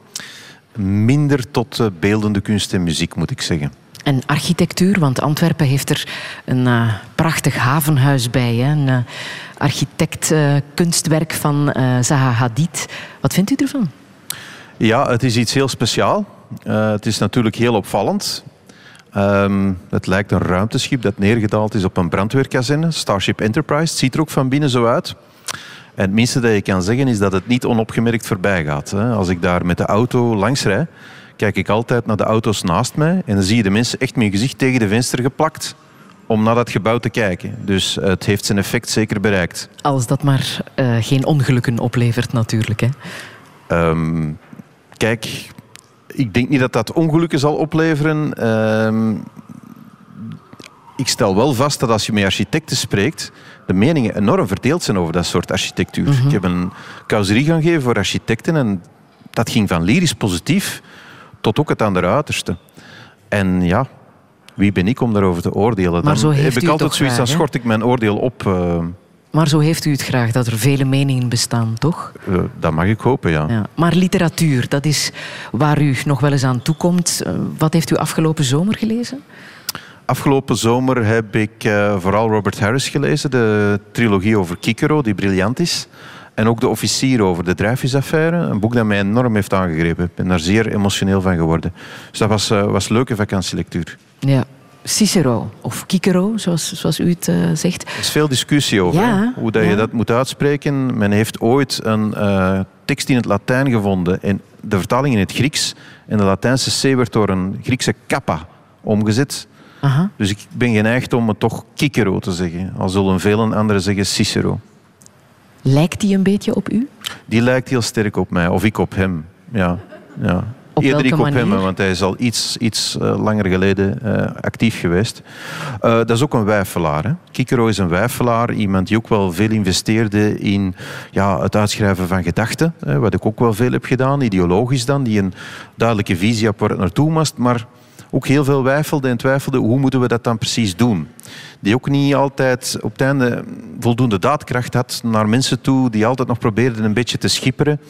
Minder tot eh, beeldende kunst en muziek, moet ik zeggen. En architectuur, want Antwerpen heeft er een eh, prachtig havenhuis bij. Hè? Een architect-kunstwerk van Zaha Hadid. Wat vindt u ervan? Ja, het is iets heel speciaal. het is natuurlijk heel opvallend. Um, het lijkt een ruimteschip dat neergedaald is op een brandweerkazerne, Starship Enterprise. Het ziet er ook van binnen zo uit. En het minste dat je kan zeggen is dat het niet onopgemerkt voorbij gaat. Als ik daar met de auto langs rijd, kijk ik altijd naar de auto's naast mij en dan zie je de mensen echt met hun gezicht tegen de venster geplakt om naar dat gebouw te kijken. Dus het heeft zijn effect zeker bereikt. Als dat maar uh, geen ongelukken oplevert natuurlijk. Hè? Um, kijk, ik denk niet dat dat ongelukken zal opleveren. Uh, ik stel wel vast dat als je met architecten spreekt, de meningen enorm verdeeld zijn over dat soort architectuur. Mhm. Ik heb een causerie gaan geven voor architecten en dat ging van lyrisch positief tot ook het andere uiterste. En ja, wie ben ik om daarover te oordelen? Maar zo heb ik altijd zoiets, dan schort ik mijn oordeel op. uh, Maar zo heeft u het graag, dat er vele meningen bestaan, toch? uh, dat mag ik hopen, ja. Ja. Maar literatuur, dat is waar u nog wel eens aan toekomt. Uh, wat heeft u afgelopen zomer gelezen? Afgelopen zomer heb ik uh, vooral Robert Harris gelezen, de trilogie over Kikero, die briljant is. En ook De Officier over de drijfvisaffaire. Een boek dat mij enorm heeft aangegrepen. Ik ben daar zeer emotioneel van geworden. Dus dat was, uh, was leuke vakantielectuur. Ja. Cicero, of Kikero, zoals, zoals u het uh, zegt. Er is veel discussie over ja, hoe dat ja. je dat moet uitspreken. Men heeft ooit een uh, tekst in het Latijn gevonden en de vertaling in het Grieks. En de Latijnse C werd door een Griekse kappa omgezet. Aha. Dus ik ben geneigd om het toch Kikero te zeggen. Al zullen velen anderen zeggen Cicero. Lijkt die een beetje op u? Die lijkt heel sterk op mij, of ik op hem. Ja, ja. Op Eerder ik op manier? hem, want hij is al iets, iets uh, langer geleden uh, actief geweest. Uh, dat is ook een wijfelaar. Hè? Kikero is een wijfelaar, iemand die ook wel veel investeerde in ja, het uitschrijven van gedachten. Hè, wat ik ook wel veel heb gedaan, ideologisch dan, die een duidelijke visie had waar het naartoe moest. Maar ook heel veel twijfelde en twijfelde hoe moeten we dat dan precies doen. Die ook niet altijd op het einde voldoende daadkracht had naar mensen toe, die altijd nog probeerden een beetje te schipperen.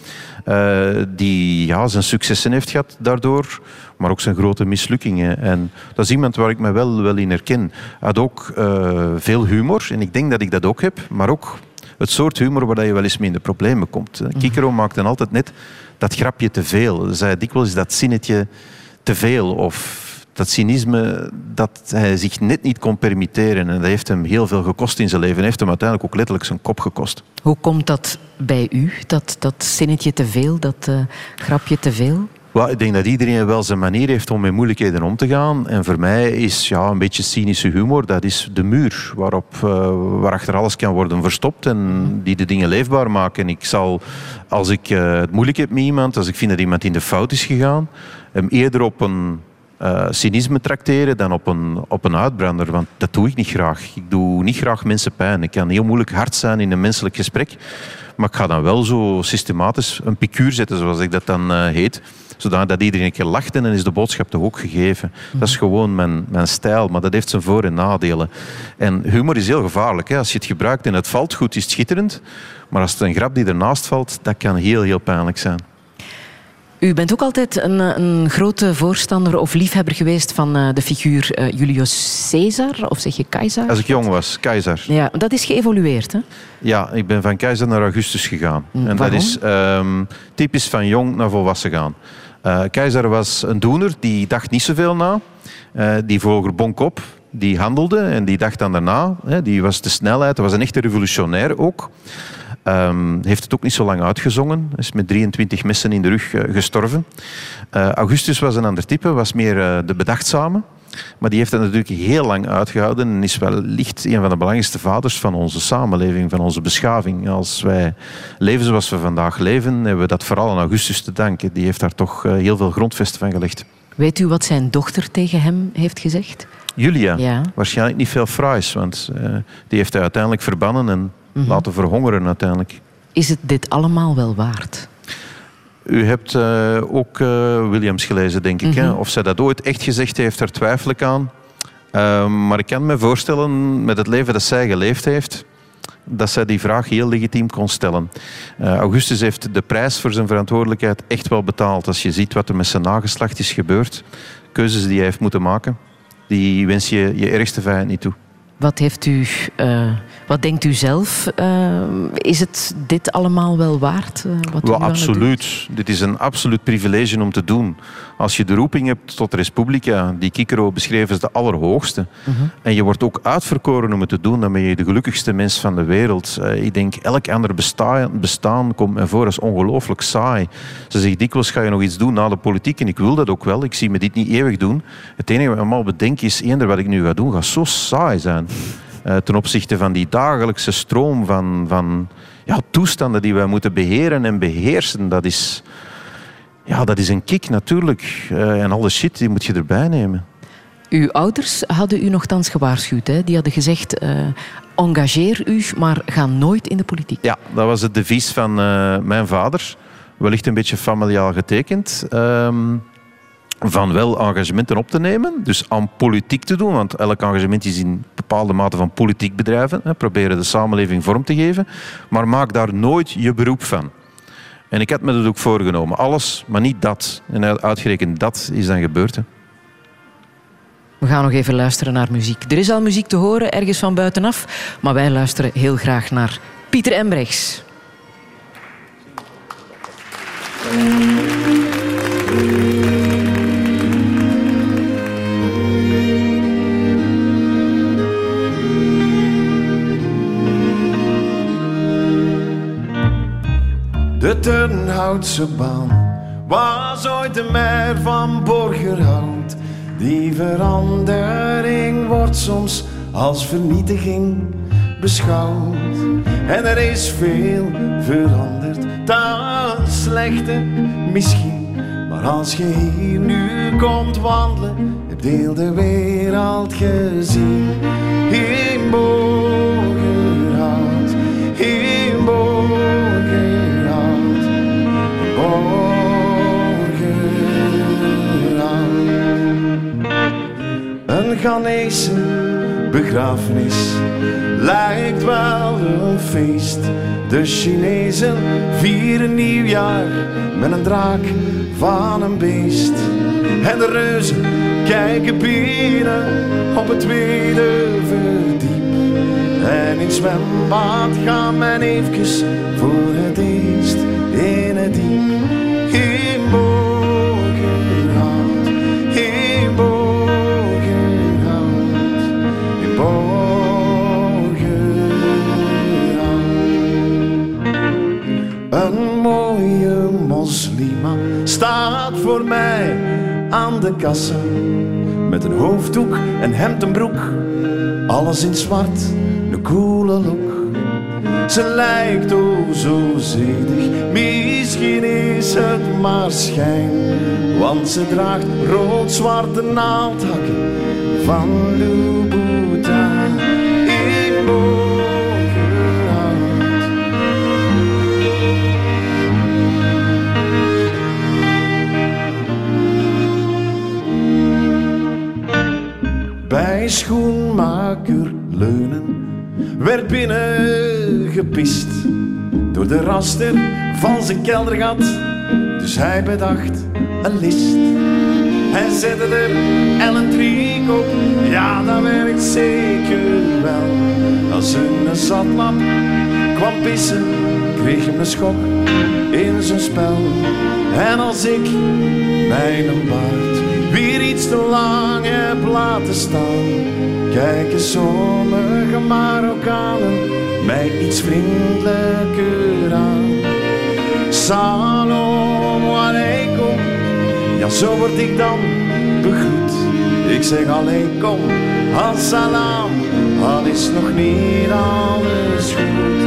Uh, die ja, zijn successen heeft gehad daardoor, maar ook zijn grote mislukkingen. En dat is iemand waar ik me wel, wel in herken. Hij had ook uh, veel humor en ik denk dat ik dat ook heb, maar ook het soort humor waar je wel eens mee in de problemen komt. Mhm. Kikero maakte altijd net dat grapje te veel. Zei dikwijls dat zinnetje te veel of dat cynisme dat hij zich net niet kon permitteren. En dat heeft hem heel veel gekost in zijn leven. En heeft hem uiteindelijk ook letterlijk zijn kop gekost. Hoe komt dat bij u, dat, dat zinnetje te veel, dat uh, grapje te veel? Well, ik denk dat iedereen wel zijn manier heeft om met moeilijkheden om te gaan. En voor mij is ja, een beetje cynische humor, dat is de muur waarop, uh, waarachter alles kan worden verstopt en die de dingen leefbaar maken. Ik zal, als ik uh, het moeilijk heb met iemand, als ik vind dat iemand in de fout is gegaan, hem eerder op een uh, cynisme tracteren dan op een, op een uitbrander. Want dat doe ik niet graag. Ik doe niet graag mensen pijn. Ik kan heel moeilijk hard zijn in een menselijk gesprek. Maar ik ga dan wel zo systematisch een picuur zetten, zoals ik dat dan uh, heet. Zodat iedereen een keer lacht en dan is de boodschap toch ook gegeven. Dat is gewoon mijn, mijn stijl, maar dat heeft zijn voor- en nadelen. En humor is heel gevaarlijk. Hè. Als je het gebruikt en het valt goed, is het schitterend. Maar als het een grap die ernaast valt, dat kan heel, heel pijnlijk zijn. U bent ook altijd een, een, grote voorstander of liefhebber geweest van uh, de figuur uh, Julius Caesar, of zeg je keizer? Als ik jong was, keizer. Ja, dat is geëvolueerd, hè? Ja, ik ben van keizer naar Augustus gegaan. Mm, en waarom? dat is um, typisch van jong naar volwassen gaan. Uh, keizer was een doener, die dacht niet zoveel na. die vloog er bonk op, die handelde en die dacht dan daarna. Hè, die was de snelheid, dat was een echte revolutionair ook. Um, heeft het ook niet zo lang uitgezongen. Is met 23 messen in de rug uh, gestorven. Uh, Augustus was een ander type, was meer uh, de bedachtzame. Maar die heeft het natuurlijk heel lang uitgehouden en is wellicht een van de belangrijkste vaders van onze samenleving, van onze beschaving. Als wij leven zoals we vandaag leven, hebben we dat vooral aan Augustus te danken. Die heeft daar toch heel veel grondvesten van gelegd. Weet u wat zijn dochter tegen hem heeft gezegd? Julia. Ja. Waarschijnlijk niet veel fraais, want die heeft hij uiteindelijk verbannen en Mm-hmm. laten verhongeren uiteindelijk. Is het dit allemaal wel waard? U hebt uh, ook uh, Williams gelezen, denk ik. Hè? Of zij dat ooit echt gezegd heeft, daar twijfel ik aan. Uh, maar ik kan me voorstellen, met het leven dat zij geleefd heeft, dat zij die vraag heel legitiem kon stellen. Augustus heeft de prijs voor zijn verantwoordelijkheid echt wel betaald. Als je ziet wat er met zijn nageslacht is gebeurd, keuzes die hij heeft moeten maken, die wens je je ergste vijand niet toe. Wat, heeft u, uh, wat denkt u zelf? Uh, is het dit allemaal wel waard? Uh, wat wel, absoluut. Dit is een absoluut privilege om te doen. Als je de roeping hebt tot Republica, die Kikero beschreven als de allerhoogste, Mhm. -huh. en je wordt ook uitverkoren om het te doen, dan ben je de gelukkigste mens van de wereld. ik denk, elk ander bestaan, bestaan komt mij voor als ongelooflijk saai. Ze zegt dikwijls, ga je nog iets doen na de politiek? En ik wil dat ook wel. Ik zie me dit niet eeuwig doen. Het enige wat ik allemaal bedenk is, eender wat ik nu ga doen, gaat zo saai zijn. Uh, ten opzichte van die dagelijkse stroom van, van ja, toestanden die wij moeten beheren en beheersen. Dat is, ja, dat is een kick natuurlijk. Uh, en alle shit die moet je erbij nemen. Uw ouders hadden u nogthans gewaarschuwd. Hè? Die hadden gezegd, uh, engageer u, maar ga nooit in de politiek. Ja, dat was het devies van mijn vader. Wellicht een beetje familiaal getekend. Um, van wel engagementen op te nemen, dus aan politiek te doen, want elk engagement is in bepaalde mate van politiek bedrijven, hè, proberen de samenleving vorm te geven, maar maak daar nooit je beroep van. En ik had me dat ook voorgenomen, alles, maar niet dat. En uitgerekend dat is dan gebeurd. Hè. We gaan nog even luisteren naar muziek. Er is al muziek te horen, ergens van buitenaf, maar wij luisteren heel graag naar Pieter Embrechts. De Turnhoutse baan was ooit de meer van Borgerhout. Die verandering wordt soms als vernietiging beschouwd. En er is veel veranderd, dan slechte misschien. Maar als je hier nu komt wandelen, heb je heel de wereld gezien. In Borgerhout, Ghanese begrafenis lijkt wel een feest. De Chinezen vieren nieuwjaar met een draak van een beest. En de reuzen kijken binnen op het tweede verdiep. En in zwembad gaan men eventjes voor het eerst in het diep. Voor mij aan de kassa. Met een hoofddoek, een hemd en broek, alles in zwart, een coole look. Ze lijkt o zo zedig, misschien is het maar schijn. Want ze draagt rood-zwarte naaldhakken van Louboutin van zijn keldergat. Dus hij bedacht een list. Hij zette er Ellen Triek op, ja dat werkt zeker wel. Als een zatlap kwam pissen, kreeg hem een schok in zijn spel. En als ik mijn baard weer iets te lang heb laten staan, kijken sommige Marokkanen mij iets vriendelijker aan. Salam alaikum, ja zo word ik dan begroet. Ik zeg alaikum, assalam, al is nog niet alles goed.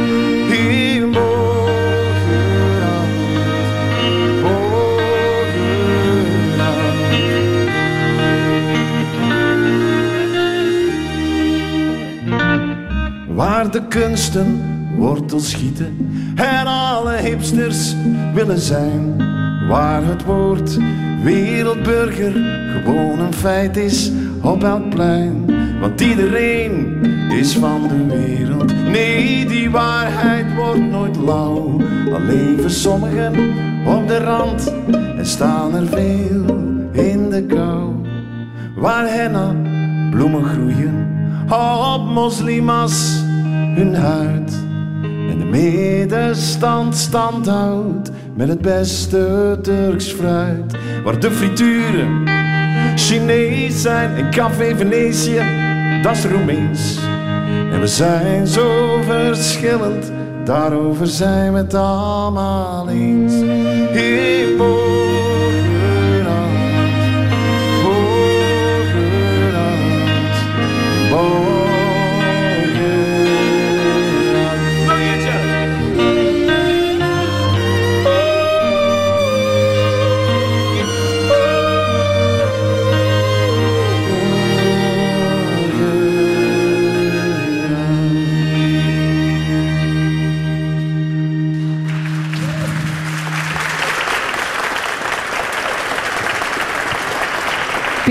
Waar de kunsten wortels schieten en alle hipsters willen zijn. Waar het woord wereldburger gewoon een feit is op elk plein. Want iedereen is van de wereld. Nee, die waarheid wordt nooit lauw. Al leven sommigen op de rand en staan er veel in de kou. Waar henna bloemen groeien op moslimas hun huid. En de middenstand stand houdt met het beste Turks fruit. Waar de frituren Chinees zijn en café Venetië, dat is Roemeens. En we zijn zo verschillend, daarover zijn we het allemaal eens.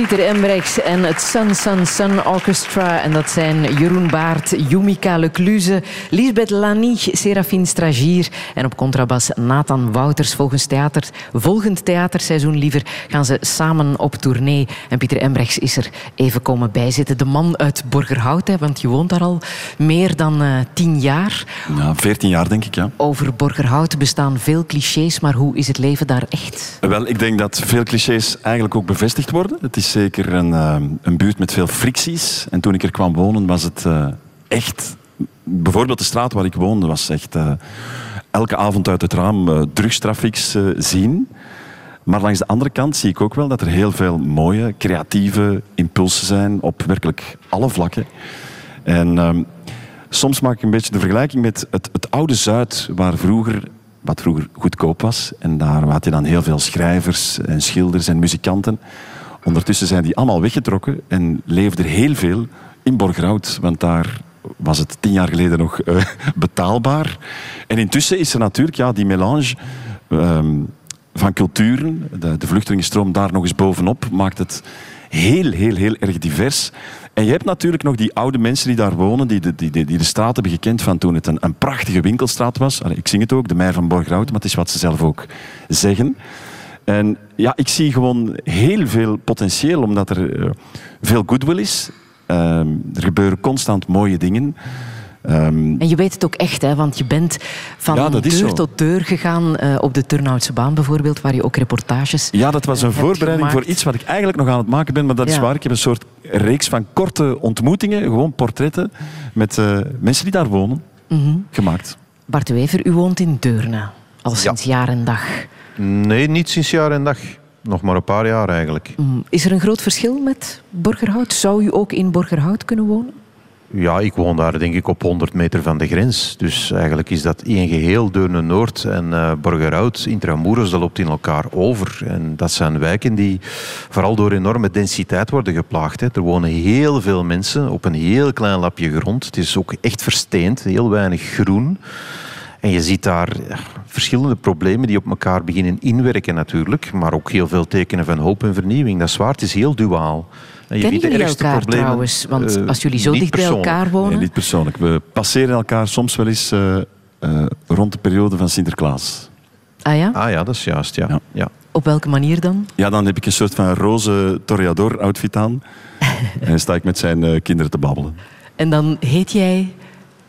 Pieter Embrechts en het Sun Sun Sun Orchestra. En dat zijn Jeroen Baart, Yumika Lecluze, Lisbeth Lani, Serafine Stragier en op contrabas Nathan Wouters. Volgens theater, volgend theaterseizoen liever gaan ze samen op tournee. En Pieter Embrechts is er even komen bijzitten. De man uit Borgerhout, hè, want je woont daar al meer dan eh, tien jaar. Ja, 14 jaar denk ik, ja. Over Borgerhout bestaan veel clichés, maar hoe is het leven daar echt? Wel, ik denk dat veel clichés eigenlijk ook bevestigd worden. Het is zeker een, eh, een buurt met veel fricties. En toen ik er kwam wonen, was het eh, echt... Bijvoorbeeld de straat waar ik woonde, was echt eh, elke avond uit het raam uh, drugstrafics eh, zien. Maar langs de andere kant zie ik ook wel dat er heel veel mooie, creatieve impulsen zijn op werkelijk alle vlakken. En ehm, soms maak ik een beetje de vergelijking met het, het oude Zuid, waar vroeger, wat vroeger goedkoop was. En daar had je dan heel veel schrijvers en schilders en muzikanten. Ondertussen zijn die allemaal weggetrokken en leefde er heel veel in Borgerhout. Want daar was het tien jaar geleden nog eh, betaalbaar. En intussen is er natuurlijk ja, die melange ehm, van culturen. De, de vluchtelingenstroom daar nog eens bovenop maakt het heel, heel, heel erg divers. En je hebt natuurlijk nog die oude mensen die daar wonen, die de, die, die, die de straat hebben gekend van toen het een, een prachtige winkelstraat was. Ik zing het ook, de Meijer van Borgerhout, maar het is wat ze zelf ook zeggen. En ja, ik zie gewoon heel veel potentieel, omdat er eh, veel goodwill is. Ehm, er gebeuren constant mooie dingen. Ehm, En je weet het ook echt, hè, want je bent van Ja, deur zo. tot deur gegaan eh, op de Turnhoutse baan bijvoorbeeld, waar je ook reportages Ja, dat was eh, een hebt voorbereiding voor iets wat ik eigenlijk nog aan het maken ben, maar dat is Ja. waar. Ik heb een soort reeks van korte ontmoetingen, gewoon portretten met eh, mensen die daar wonen, Mhm. gemaakt. Bart Wever, u woont in Deurne, al sinds jaar en dag. Nee, niet sinds jaar en dag. Nog maar een paar jaar eigenlijk. Mm, Is er een groot verschil met Borgerhout? Zou u ook in Borgerhout kunnen wonen? Ja, ik woon daar denk ik op 100 meter van de grens. Dus eigenlijk is dat één geheel. Deurne-Noord en eh Borgerhout, Intramuros, dat loopt in elkaar over. En dat zijn wijken die vooral door enorme densiteit worden geplaagd. Hè. Er wonen heel veel mensen op een heel klein lapje grond. Het is ook echt versteend, heel weinig groen. En je ziet daar verschillende problemen die op elkaar beginnen inwerken natuurlijk. Maar ook heel veel tekenen van hoop en vernieuwing. Dat is waar, het is heel duaal. En je Kennen jullie elkaar trouwens? Want eh, als jullie zo dicht bij elkaar wonen... Nee, niet persoonlijk. We passeren elkaar soms wel eens eh, eh, rond de periode van Sinterklaas. Ah ja? Ah ja, dat is juist, ja. Ja. ja. Op welke manier dan? Ja, dan heb ik een soort van roze toreador-outfit aan. en dan sta ik met zijn eh, kinderen te babbelen. En dan heet jij...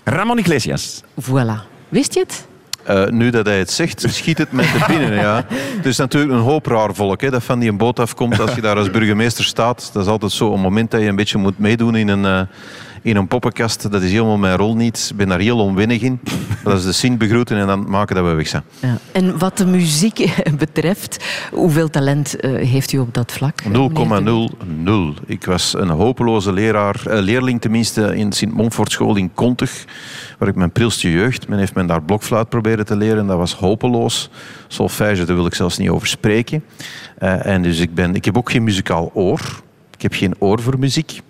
Ramon Iglesias. Voilà. Wist je het? Eh, nu dat hij het zegt, schiet het met de binnen. Ja. Het is natuurlijk een hoop raar volk hè, dat van die een boot afkomt als je daar als burgemeester staat. Dat is altijd zo een moment dat je een beetje moet meedoen in een, eh, in een poppenkast. Dat is helemaal mijn rol niet. Ik ben daar heel onwinnig in. Dat is de zin begroeten en dan maken dat we weg zijn. Ja. En wat de muziek betreft, hoeveel talent eh, heeft u op dat vlak? meneer de 0,00. Ik was een hopeloze leraar, leerling tenminste in Sint-Montfortschool in Kontich, waar ik mijn prilste jeugd, men heeft men daar blokfluit proberen te leren, dat was hopeloos. Solfège, daar wil ik zelfs niet over spreken. Eh, en dus ik, ben, ik heb ook geen muzikaal oor. Ik heb geen oor voor muziek.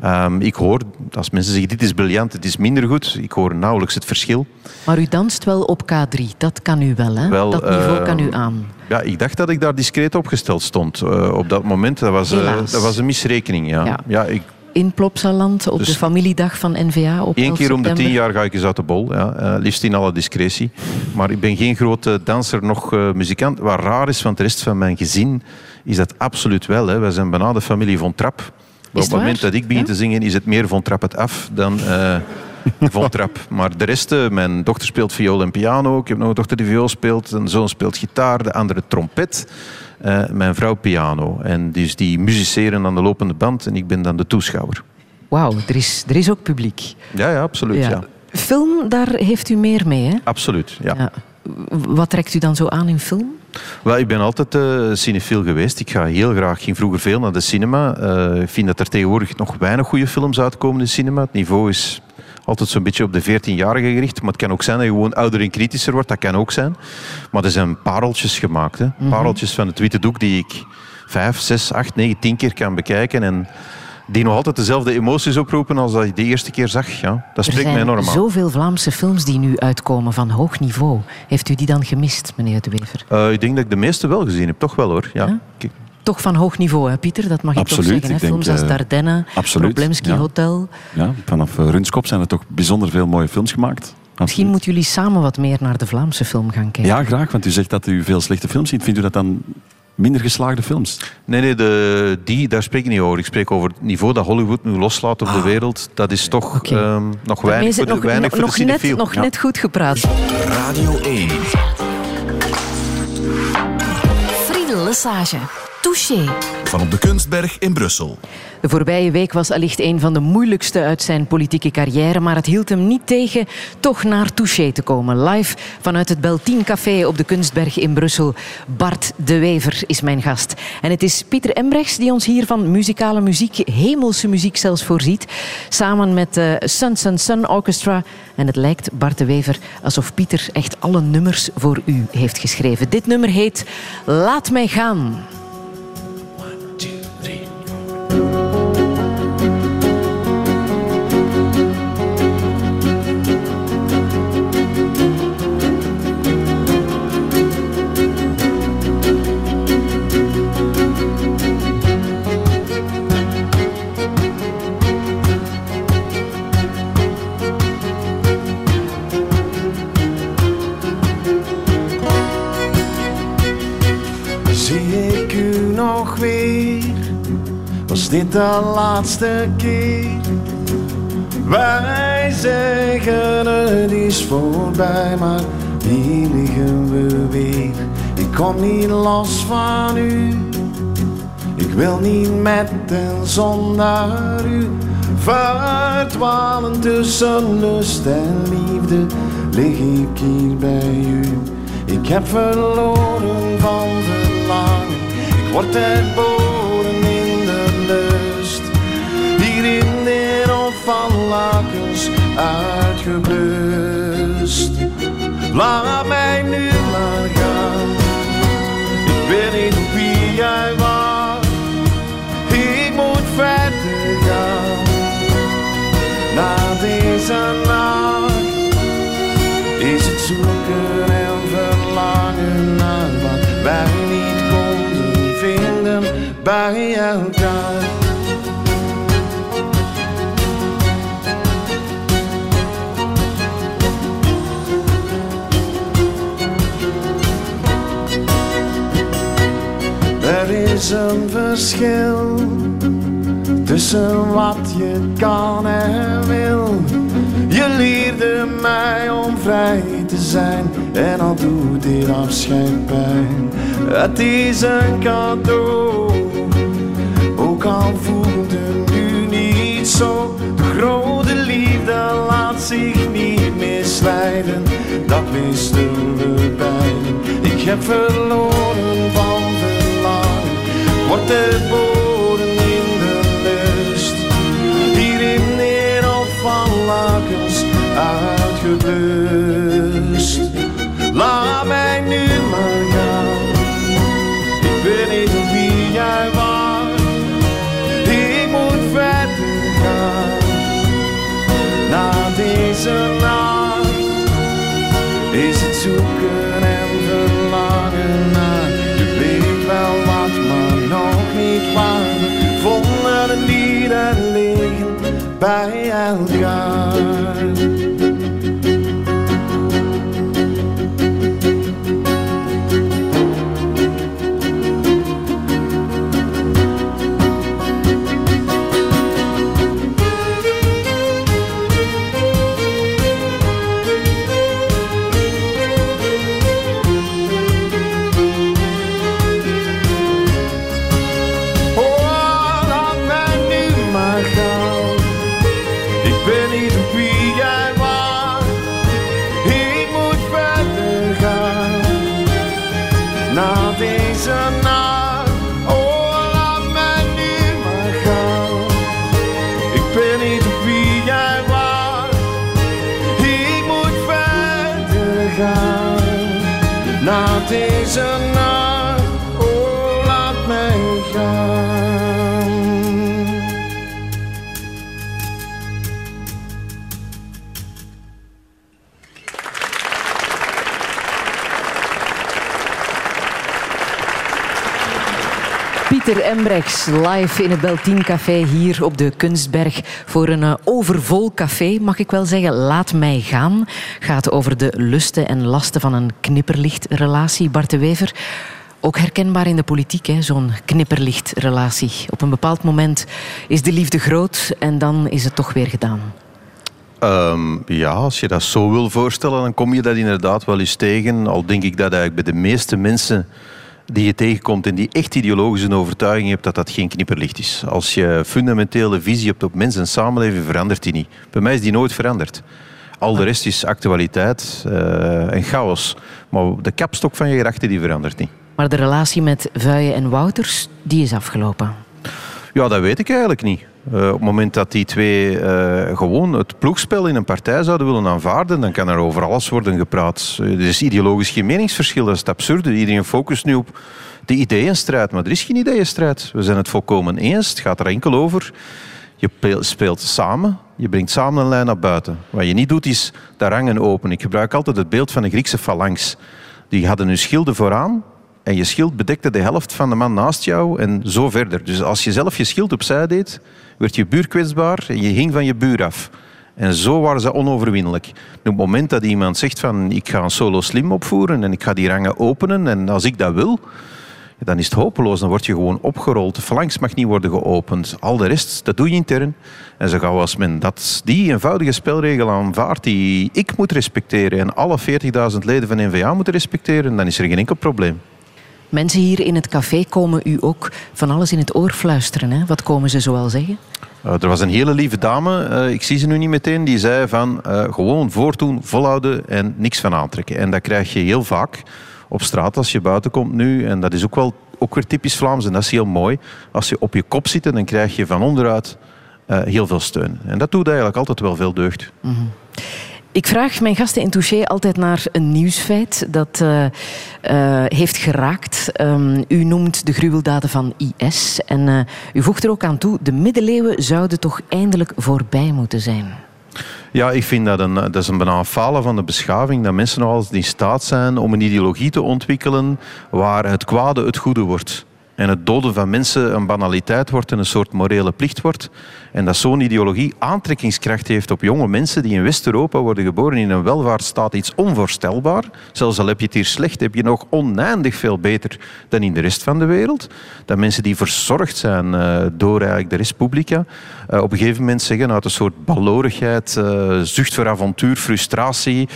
Ehm, ik hoor, als mensen zeggen dit is briljant, het is minder goed, ik hoor nauwelijks het verschil. Maar u danst wel op K3, dat kan u wel, hè? Wel, dat niveau eh, kan u aan. Ja, ik dacht dat ik daar discreet opgesteld stond eh, op dat moment. Dat was, dat was een misrekening, ja. Ja. ja. ik, In Plopsaland, op Dus de familiedag van NVA op Eén 11 keer om de tien jaar ga ik eens uit de bol. Ja. Eh, liefst in alle discretie. Maar ik ben geen grote danser, nog eh, muzikant. Wat raar is, want de rest van mijn gezin is dat absoluut wel. Hè. Wij zijn bijna de familie Von. Maar het op het moment dat ik begin Ja? te zingen, is het meer Von Trapp het af dan eh Von Trapp. Maar de rest, mijn dochter speelt viool en piano. Ik heb nog een dochter die viool speelt. Een zoon speelt gitaar, de andere trompet. Eh, mijn vrouw piano. En dus die musiceren aan de lopende band en ik ben dan de toeschouwer. Wauw, er is, er is ook publiek. Ja, ja, absoluut. Ja. Ja. Film, daar heeft u meer mee, hè? Absoluut, ja. Ja. Wat trekt u dan zo aan in film? Wel, ik ben altijd eh cinefiel geweest. Ik ga heel graag, ging vroeger veel naar de cinema. Eh, ik vind dat er tegenwoordig nog weinig goede films uitkomen in de cinema. Het niveau is altijd zo'n beetje op de 14-jarigen gericht. Maar het kan ook zijn dat je gewoon ouder en kritischer wordt. Dat kan ook zijn. Maar er zijn pareltjes gemaakt. Hè. Pareltjes van het witte doek die ik vijf, zes, acht, negen, tien keer kan bekijken. En die nog altijd dezelfde emoties oproepen als dat je de eerste keer zag. Ja, dat Er spreekt mij zijn enorm aan. zoveel Vlaamse films die nu uitkomen van hoog niveau. Heeft u die dan gemist, meneer De Wever? Eh, ik denk dat ik de meeste wel gezien heb. Toch wel hoor. Ja. Ja? Toch van hoog niveau, hè, Pieter? Dat mag ik Absoluut, toch zeggen. Hè? ik denk, Films als eh, Dardenne, Problemski ja. Hotel. Ja, vanaf eh, Runskop zijn er toch bijzonder veel mooie films gemaakt. Misschien moeten jullie samen wat meer naar de Vlaamse film gaan kijken. Ja, graag, want u zegt dat u veel slechte films ziet. Vindt u dat dan minder geslaagde films? Nee, nee de, die, daar spreek ik niet over. Ik spreek over het niveau dat Hollywood nu loslaat op de wereld. Dat is toch Ah. Ehm, nog weinig voor de, nog, weinig nog, voor nog de net, nog Ja. net goed gepraat. Radio 1. Friedel Lesage. Touché. Van op de Kunstberg in Brussel. De voorbije week was allicht een van de moeilijkste uit zijn politieke carrière, maar het hield hem niet tegen toch naar Touché te komen. Live vanuit het Beltien Café op de Kunstberg in Brussel. Bart de Wever is mijn gast. En het is Pieter Embrechts die ons hier van muzikale muziek, hemelse muziek zelfs voorziet, samen met de Sun Sun Sun Orchestra. En het lijkt Bart de Wever alsof Pieter echt alle nummers voor u heeft geschreven. Dit nummer heet Laat mij gaan. Thank you. Dit de laatste keer? Wij zeggen het is voorbij, maar hier liggen we weer. Ik kom niet los van u. Ik wil niet met en zonder u. Verdwalen tussen lust en liefde lig ik hier bij u. Ik heb verloren van verlangen. Ik word herboren in Hier in hof van lakens uitgeblust. Laat mij nu maar gaan. Ik weet niet wie jij was. Ik moet verder gaan. Na deze nacht is het zoeken en verlangen naar wat wij niet konden vinden bij elkaar. Een verschil tussen wat je kan en wil. Je leerde mij om vrij te zijn en al doet dit afscheid pijn. Het is een cadeau, ook al voelt het nu niet zo. De grote liefde laat zich niet misleiden, dat wisten we beiden. Ik heb verloren van wordt het bodem in de lust. Hier in de hof van lakens uitgeblust. Liggen bij elkaar. Pieter Embrechts live in het Beltien Café hier op de Kunstberg voor een eh, overvol café, mag ik wel zeggen. Laat mij gaan. Gaat over de lusten en lasten van een knipperlichtrelatie. Bart de Wever, ook herkenbaar in de politiek, zo'n knipperlichtrelatie. Op een bepaald moment is de liefde groot en dan is het toch weer gedaan. Ehm, ja, als je dat zo wil voorstellen, dan kom je dat inderdaad wel eens tegen. Al denk ik dat eigenlijk bij de meeste mensen die je tegenkomt en die echt ideologische overtuiging hebt, dat dat geen knipperlicht is. Als je fundamentele visie hebt op mens en samenleving, verandert die niet. Bij mij is die nooit veranderd. Al de rest is actualiteit eh, en chaos. Maar de kapstok van je gedachten die verandert niet. Maar de relatie met Vuije en Wouters, die is afgelopen. Ja, dat weet ik eigenlijk niet. Eh, op het moment dat die twee eh, gewoon het ploegspel in een partij zouden willen aanvaarden, dan kan er over alles worden gepraat. Eh, Er is ideologisch geen meningsverschil, dat is het absurde. Iedereen focust nu op de ideeënstrijd, maar er is geen ideeënstrijd. We zijn het volkomen eens. Het gaat er enkel over. Je pe- speelt samen, je brengt samen een lijn naar buiten. Wat je niet doet, is de rangen open. Ik gebruik altijd het beeld van de Griekse phalanx. Die hadden hun schilden vooraan en je schild bedekte de helft van de man naast jou en zo verder. Dus als je zelf je schild opzij deed, werd je buur kwetsbaar en je hing van je buur af. En zo waren ze onoverwinnelijk. Op het moment dat iemand zegt van ik ga een solo slim opvoeren en ik ga die rangen openen en als ik dat wil, dan is het hopeloos. Dan word je gewoon opgerold. De phalanx mag niet worden geopend. Al de rest, dat doe je intern. En zo gauw als men dat, die eenvoudige spelregel aanvaardt, die ik moet respecteren en alle 40.000 leden van NVA moeten respecteren, dan is er geen enkel probleem. Mensen hier in het café komen u ook van alles in het oor fluisteren. Hè? Wat komen ze zoal zeggen? Uh, er was een hele lieve dame, uh, ik zie ze nu niet meteen, die zei van uh, gewoon voortdoen, volhouden en niks van aantrekken. En dat krijg je heel vaak op straat als je buiten komt nu. En dat is ook wel ook weer typisch Vlaams en dat is heel mooi. Als je op je kop zit, dan krijg je van onderuit heel veel steun. En dat doet eigenlijk altijd wel veel deugd. Mm -hmm. Ik vraag mijn gasten in Touché altijd naar een nieuwsfeit dat uh, uh, heeft geraakt. Um, u noemt de gruweldaden van IS en uh, u voegt er ook aan toe, de middeleeuwen zouden toch eindelijk voorbij moeten zijn. Ja, ik vind dat een, dat is een falen van de beschaving. Dat mensen nog altijd in staat zijn om een ideologie te ontwikkelen waar het kwade het goede wordt. En het doden van mensen een banaliteit wordt en een soort morele plicht wordt. En dat zo'n ideologie aantrekkingskracht heeft op jonge mensen die in West-Europa worden geboren in een welvaartsstaat. Iets onvoorstelbaar. Zelfs al heb je het hier slecht, heb je nog oneindig veel beter dan in de rest van de wereld. Dat mensen die verzorgd zijn uh, door eigenlijk de Respublica uh, op een gegeven moment zeggen uit een soort balorigheid, uh, zucht voor avontuur, frustratie,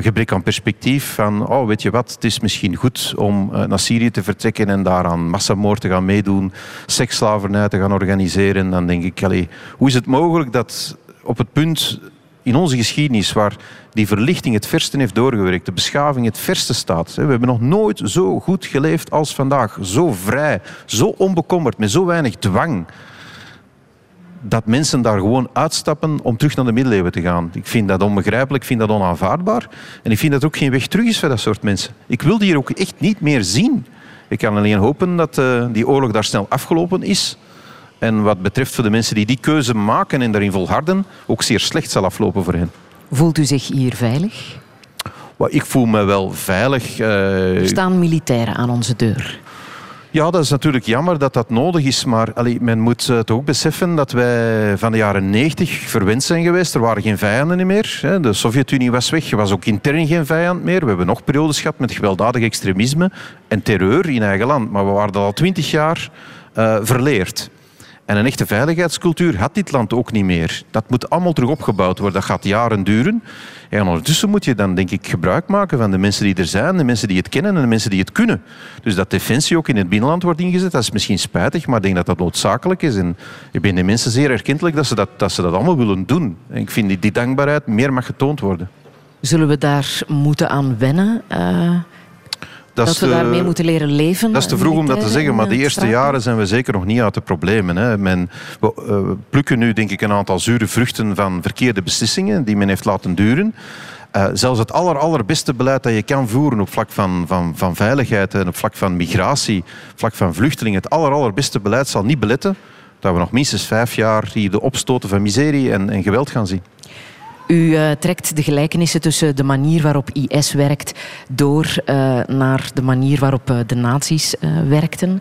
gebrek aan perspectief van oh weet je wat, het is misschien goed om naar Syrië te vertrekken en daaraan massamoord te gaan meedoen, seksslavernij te gaan organiseren. Dan denk ik Allee, hoe is het mogelijk dat op het punt in onze geschiedenis waar die verlichting het verste heeft doorgewerkt, de beschaving het verste staat. We hebben nog nooit zo goed geleefd als vandaag. Zo vrij, zo onbekommerd, met zo weinig dwang. Dat mensen daar gewoon uitstappen om terug naar de middeleeuwen te gaan. Ik vind dat onbegrijpelijk, ik vind dat onaanvaardbaar. En ik vind dat ook geen weg terug is voor dat soort mensen. Ik wil die hier ook echt niet meer zien. Ik kan alleen hopen dat uh, die oorlog daar snel afgelopen is. En wat betreft voor de mensen die die keuze maken en daarin volharden, ook zeer slecht zal aflopen voor hen. Voelt u zich hier veilig? Ik voel me wel veilig. Er Uh, staan militairen aan onze deur. Ja, dat is natuurlijk jammer dat dat nodig is. Maar men moet het ook beseffen dat wij van de jaren 90 verwend zijn geweest. Er waren geen vijanden meer. De Sovjet-Unie was weg. Er was ook intern geen vijand meer. We hebben nog periodes gehad met gewelddadig extremisme en terreur in eigen land. Maar we waren al twintig jaar uh, verleerd. En een echte veiligheidscultuur had dit land ook niet meer. Dat moet allemaal terug opgebouwd worden. Dat gaat jaren duren. En ondertussen moet je dan, denk ik, gebruik maken van de mensen die er zijn, de mensen die het kennen en de mensen die het kunnen. Dus dat defensie ook in het binnenland wordt ingezet, dat is misschien spijtig, maar ik denk dat dat noodzakelijk is. En ik ben de mensen zeer erkentelijk dat ze dat, dat, ze dat allemaal willen doen. En ik vind die, die dankbaarheid meer mag getoond worden. Zullen we daar moeten aan wennen? Uh... Dat, dat, we te, daarmee moeten leren leven. Dat is te vroeg om dat te zeggen, maar de eerste jaren zijn we zeker nog niet uit de problemen. Hè. Men, we uh, plukken nu denk ik een aantal zure vruchten van verkeerde beslissingen die men heeft laten duren. Uh, zelfs het aller, allerbeste beleid dat je kan voeren op vlak van, van, van veiligheid en op vlak van migratie, op vlak van vluchtelingen, het aller, allerbeste beleid zal niet beletten dat we nog minstens vijf jaar hier de opstoten van miserie en, en geweld gaan zien. U uh, trekt de gelijkenissen tussen de manier waarop IS werkt door uh, naar de manier waarop uh, de nazi's werkten.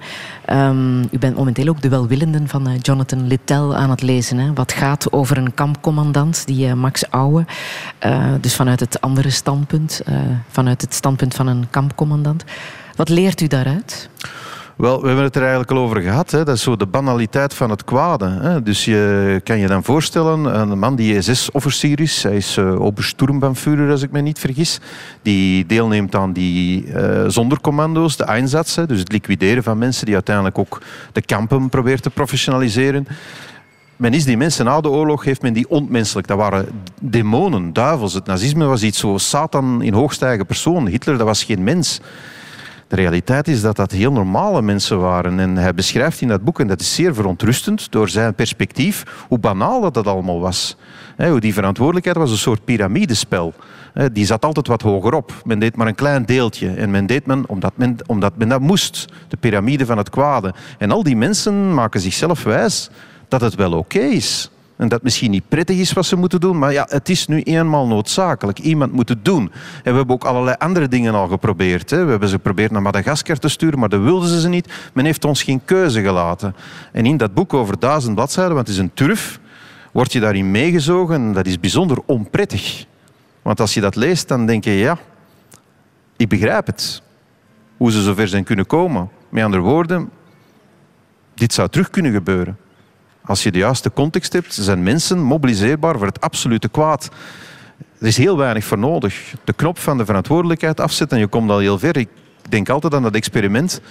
Um, u bent momenteel ook de welwillenden van Jonathan Littell aan het lezen. Hè, wat gaat over een kampcommandant, die Max Ouwe. dus vanuit het andere standpunt, vanuit het standpunt van een kampcommandant. Wat leert u daaruit? Wel, we hebben het er eigenlijk al over gehad. Hè. Dat is zo de banaliteit van het kwade. Hè. Dus je kan je dan voorstellen, een man die SS-officier is, hij is uh, Obersturmbannführer als ik me niet vergis, die deelneemt aan die uh, zondercommando's, de Einsatz, dus het liquideren van mensen die uiteindelijk ook de kampen probeert te professionaliseren. Men is die mensen na de oorlog, heeft men die ontmenselijk. Dat waren demonen, duivels. Het nazisme was iets zo Satan in hoogste eigen persoon. Hitler, dat was geen mens. De realiteit is dat dat heel normale mensen waren. En hij beschrijft in dat boek, en dat is zeer verontrustend door zijn perspectief, hoe banaal dat, dat allemaal was. hoe die verantwoordelijkheid was een soort piramidespel. die zat altijd wat hoger op. Men deed maar een klein deeltje. En men deed men omdat men, omdat men dat moest. De piramide van het kwade. En al die mensen maken zichzelf wijs dat het wel oké is. En dat misschien niet prettig is wat ze moeten doen, maar ja, het is nu eenmaal noodzakelijk. Iemand moet het doen. En we hebben ook allerlei andere dingen al geprobeerd. Hè. We hebben ze geprobeerd naar Madagaskar te sturen, maar dat wilden ze niet. Men heeft ons geen keuze gelaten. En in dat boek over duizend bladzijden, want het is een turf, word je daarin meegezogen. En dat is bijzonder onprettig. Want als je dat leest, dan denk je, ja, ik begrijp het. Hoe ze zover zijn kunnen komen. Met andere woorden, dit zou terug kunnen gebeuren. Als je de juiste context hebt, zijn mensen mobiliseerbaar voor het absolute kwaad. Er is heel weinig voor nodig. De knop van de verantwoordelijkheid afzetten en je komt al heel ver. Ik denk altijd aan dat experiment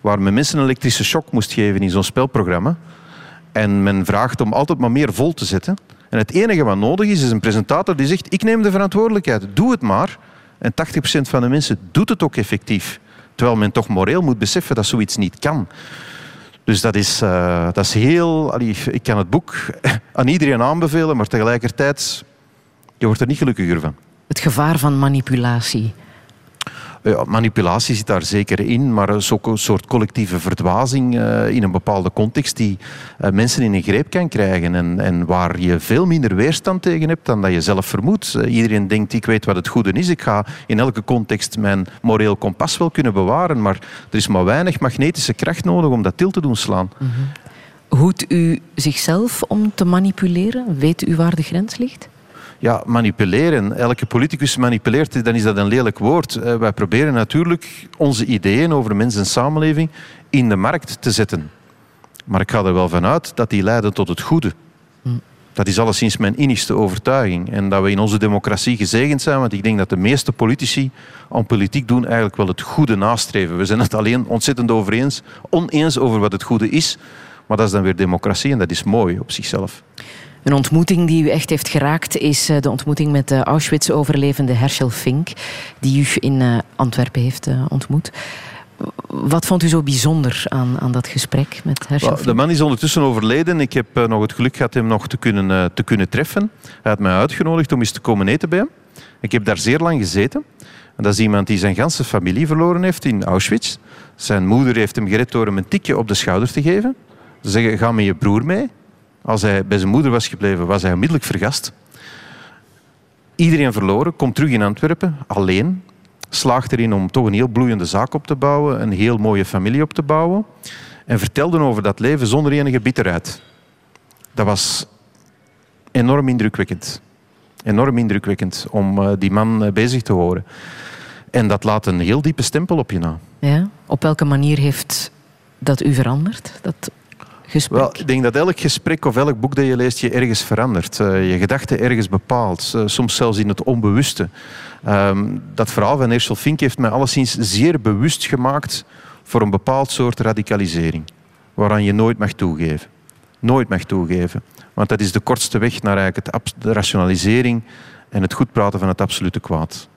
waar men mensen een elektrische shock moest geven in zo'n spelprogramma. En men vraagt om altijd maar meer vol te zetten. En het enige wat nodig is, is een presentator die zegt: Ik neem de verantwoordelijkheid, doe het maar. En 80% van de mensen doet het ook effectief. Terwijl men toch moreel moet beseffen dat zoiets niet kan. Dus dat is, uh, dat is heel. Ik kan het boek aan iedereen aanbevelen, maar tegelijkertijd, je wordt er niet gelukkiger van. Het gevaar van manipulatie. Manipulatie zit daar zeker in, maar ook een soort collectieve verdwazing uh, in een bepaalde context die uh, mensen in een greep kan krijgen en, en, waar je veel minder weerstand tegen hebt dan dat je zelf vermoedt. Uh, iedereen denkt, ik weet wat het goede is, ik ga in elke context mijn moreel kompas wel kunnen bewaren, maar er is maar weinig magnetische kracht nodig om dat til te doen slaan. Mm. Hoedt u zichzelf om te manipuleren? Weet u waar de grens ligt? Ja, manipuleren. Elke politicus manipuleert, dan is dat een lelijk woord. Uh, wij proberen natuurlijk onze ideeën over mens en samenleving in de markt te zetten. Maar ik ga er wel vanuit dat die leiden tot het goede. Hm. Dat is alleszins mijn innigste overtuiging. En dat we in onze democratie gezegend zijn, want ik denk dat de meeste politici aan politiek doen eigenlijk wel het goede nastreven. We zijn het alleen ontzettend over eens, oneens over wat het goede is. Maar dat is dan weer democratie en dat is mooi op zichzelf. Een ontmoeting die u echt heeft geraakt is de ontmoeting met de Auschwitz-overlevende Herschel Fink, die u in Antwerpen heeft ontmoet. Wat vond u zo bijzonder aan, aan dat gesprek met Herschel Fink? De man is ondertussen overleden. Ik heb nog het geluk gehad hem nog te kunnen, te kunnen treffen. Hij had mij uitgenodigd om eens te komen eten bij hem. Ik heb daar zeer lang gezeten. En dat is iemand die zijn ganse familie verloren heeft in Auschwitz. Zijn moeder heeft hem gered door hem een tikje op de schouder te geven. Ze zeggen, ga met je broer mee. Als hij bij zijn moeder was gebleven, was hij onmiddellijk vergast. Iedereen verloren, komt terug in Antwerpen, alleen. Slaagt erin om toch een heel bloeiende zaak op te bouwen, een heel mooie familie op te bouwen. En vertelde over dat leven zonder enige bitterheid. Dat was enorm indrukwekkend. Enorm indrukwekkend om die man bezig te horen. En dat laat een heel diepe stempel op je na. Ja, op welke manier heeft dat u veranderd? Dat Wel, ik denk dat elk gesprek of elk boek dat je leest je ergens verandert. Uh, je gedachten ergens bepaalt. Uh, soms zelfs in het onbewuste. Um, dat verhaal van Herschel Fink heeft mij alleszins zeer bewust gemaakt voor een bepaald soort radicalisering. Waaraan je nooit mag toegeven. Nooit mag toegeven. Want dat is de kortste weg naar eigenlijk de rationalisering en het goed praten van het absolute kwaad.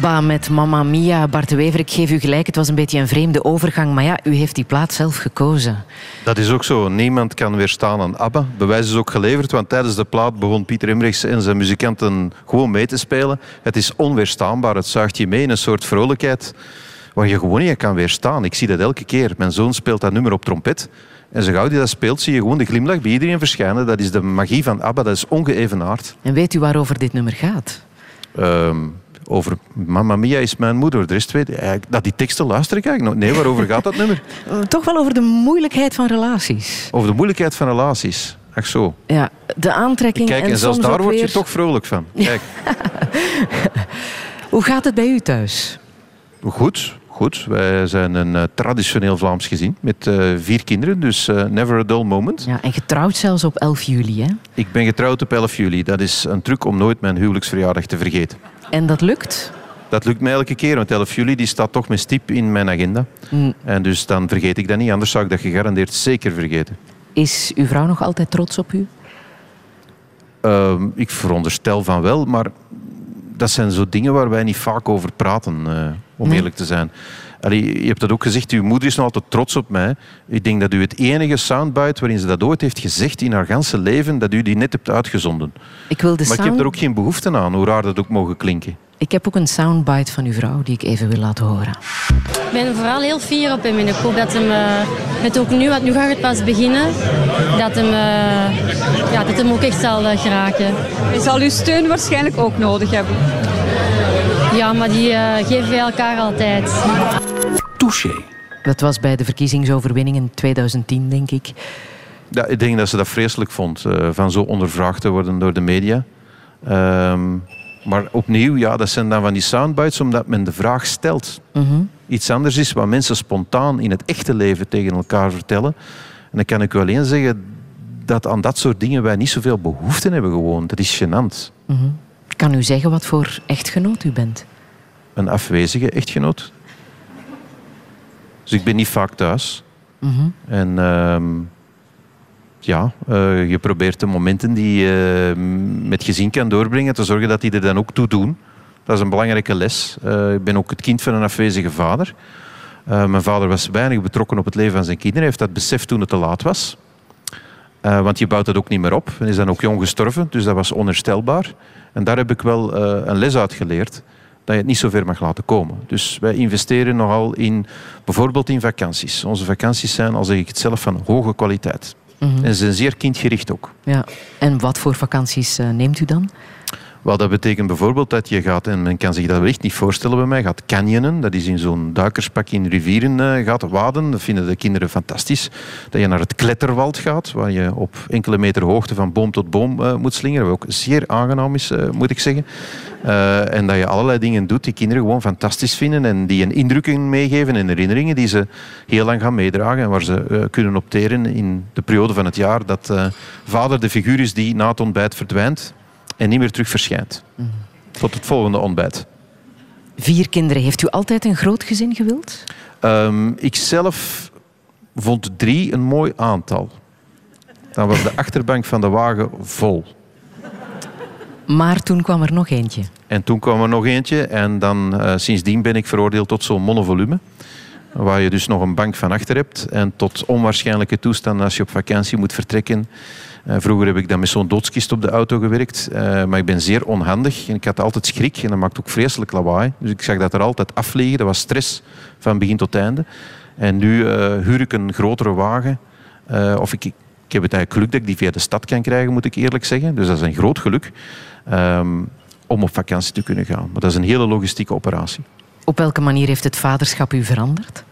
ABBA met Mamma Mia. Bart de Wever, ik geef u gelijk, het was een beetje een vreemde overgang. Maar ja, u heeft die plaat zelf gekozen. Dat is ook zo. Niemand kan weerstaan aan ABBA. Bewijs is ook geleverd, want tijdens de plaat begon Pieter Emrichs en zijn muzikanten gewoon mee te spelen. Het is onweerstaanbaar. Het zuigt je mee in een soort vrolijkheid waar je gewoon niet kan weerstaan. Ik zie dat elke keer. Mijn zoon speelt dat nummer op trompet. En zo gauw die dat speelt, zie je gewoon de glimlach bij iedereen verschijnen. Dat is de magie van ABBA, dat is ongeëvenaard. En weet u waarover dit nummer gaat? Ehm, over Mamma Mia is mijn moeder. De rest weet ik. Dat die teksten luister ik eigenlijk nog. Nee, waarover gaat dat nummer? Uh, Toch wel over de moeilijkheid van relaties. Over de moeilijkheid van relaties. Ach zo. Ja, de aantrekking Kijk, en, en zelfs daar word je weer- toch vrolijk van. Kijk, Hoe gaat het bij u thuis? goed. Goed, wij zijn een eh, traditioneel Vlaams gezin met eh, vier kinderen, dus eh, never a dull moment. Ja, en getrouwd zelfs op 11 juli, hè? Ik ben getrouwd op 11 juli. Dat is een truc om nooit mijn huwelijksverjaardag te vergeten. En dat lukt? Dat lukt mij elke keer, want 11 juli die staat toch met stip in mijn agenda. Mm. En dus dan vergeet ik dat niet, anders zou ik dat gegarandeerd zeker vergeten. Is uw vrouw nog altijd trots op u? Ehm, ik veronderstel van wel, maar dat zijn zo dingen waar wij niet vaak over praten, eh, om Nee. eerlijk te zijn. Allee, je hebt dat ook gezegd, uw moeder is nog altijd trots op mij. Ik denk dat u het enige soundbite waarin ze dat ooit heeft gezegd in haar ganse leven, dat u die net hebt uitgezonden. Ik wil de maar ik heb er ook geen behoefte aan, hoe raar dat ook mogen klinken. Ik heb ook een soundbite van uw vrouw die ik even wil laten horen. Ik ben vooral heel fier op hem en ik hoop dat hem, eh, het ook nu, want nu gaat het pas beginnen, dat hem, eh, ja, dat hem ook echt zal eh, geraken. Hij zal uw steun waarschijnlijk ook nodig hebben. Ja, maar die eh, geven wij elkaar altijd. Touché. Dat was bij de verkiezingsoverwinning in 2010, denk ik. Ja, ik denk dat ze dat vreselijk vond, eh, van zo ondervraagd te worden door de media. Ehm, maar opnieuw, ja, dat zijn dan van die soundbites omdat men de vraag stelt. Mhm. Iets anders is wat mensen spontaan in het echte leven tegen elkaar vertellen. En dan kan ik u alleen zeggen dat aan dat soort dingen wij niet zoveel behoefte hebben gewoon. Dat is gênant. Mhm. Kan u zeggen wat voor echtgenoot u bent? Een afwezige echtgenoot. Dus ik ben niet vaak thuis. Mhm. En ehm, ja, eh, je probeert de momenten die je met gezin kan doorbrengen te zorgen dat die er dan ook toe doen. Dat is een belangrijke les. Eh, ik ben ook het kind van een afwezige vader. Eh, mijn vader was weinig betrokken op het leven van zijn kinderen. Hij heeft dat beseft toen het te laat was. Want je bouwt dat ook niet meer op. En is dan ook jong gestorven, dus dat was onherstelbaar. En daar heb ik wel een les uit geleerd. Dat je het niet zo ver mag laten komen. Dus wij investeren nogal in, bijvoorbeeld in vakanties. Onze vakanties zijn, al zeg ik het zelf, van hoge kwaliteit. Mhm. En ze zijn zeer kindgericht ook. Ja. En wat voor vakanties eh, neemt u dan? Wel, dat betekent bijvoorbeeld dat je gaat, en men kan zich dat wellicht niet voorstellen bij mij, gaat canyonen. Dat is in zo'n duikerspak in rivieren eh, gaat waden. Dat vinden de kinderen fantastisch. Dat je naar het kletterwald gaat, waar je op enkele meter hoogte van boom tot boom eh, moet slingeren. Wat ook zeer aangenaam is, eh, moet ik zeggen. En dat je allerlei dingen doet die kinderen gewoon fantastisch vinden en die een indrukken meegeven en herinneringen die ze heel lang gaan meedragen en waar ze kunnen opteren in de periode van het jaar dat vader de figuur is die na het ontbijt verdwijnt en niet meer terug verschijnt. Tot het volgende ontbijt. Vier kinderen. Heeft u altijd een groot gezin gewild? Ehm, ik zelf vond drie een mooi aantal. Dan was de achterbank van de wagen vol. Maar toen kwam er nog eentje. En toen kwam er nog eentje en dan eh, sindsdien ben ik veroordeeld tot zo'n monovolume. Waar je dus nog een bank van achter hebt en tot onwaarschijnlijke toestanden als je op vakantie moet vertrekken. Eh, vroeger heb ik dan met zo'n doodskist op de auto gewerkt, eh, maar ik ben zeer onhandig en ik had altijd schrik en dat maakt ook vreselijk lawaai. Dus ik zag dat er altijd afvliegen, dat was stress van begin tot einde. En nu eh, huur ik een grotere wagen, of ik, ik heb het eigenlijk geluk dat ik die via de stad kan krijgen, moet ik eerlijk zeggen. Dus dat is een groot geluk ehm, om op vakantie te kunnen gaan. Maar dat is een hele logistieke operatie. Op welke manier heeft het vaderschap u veranderd?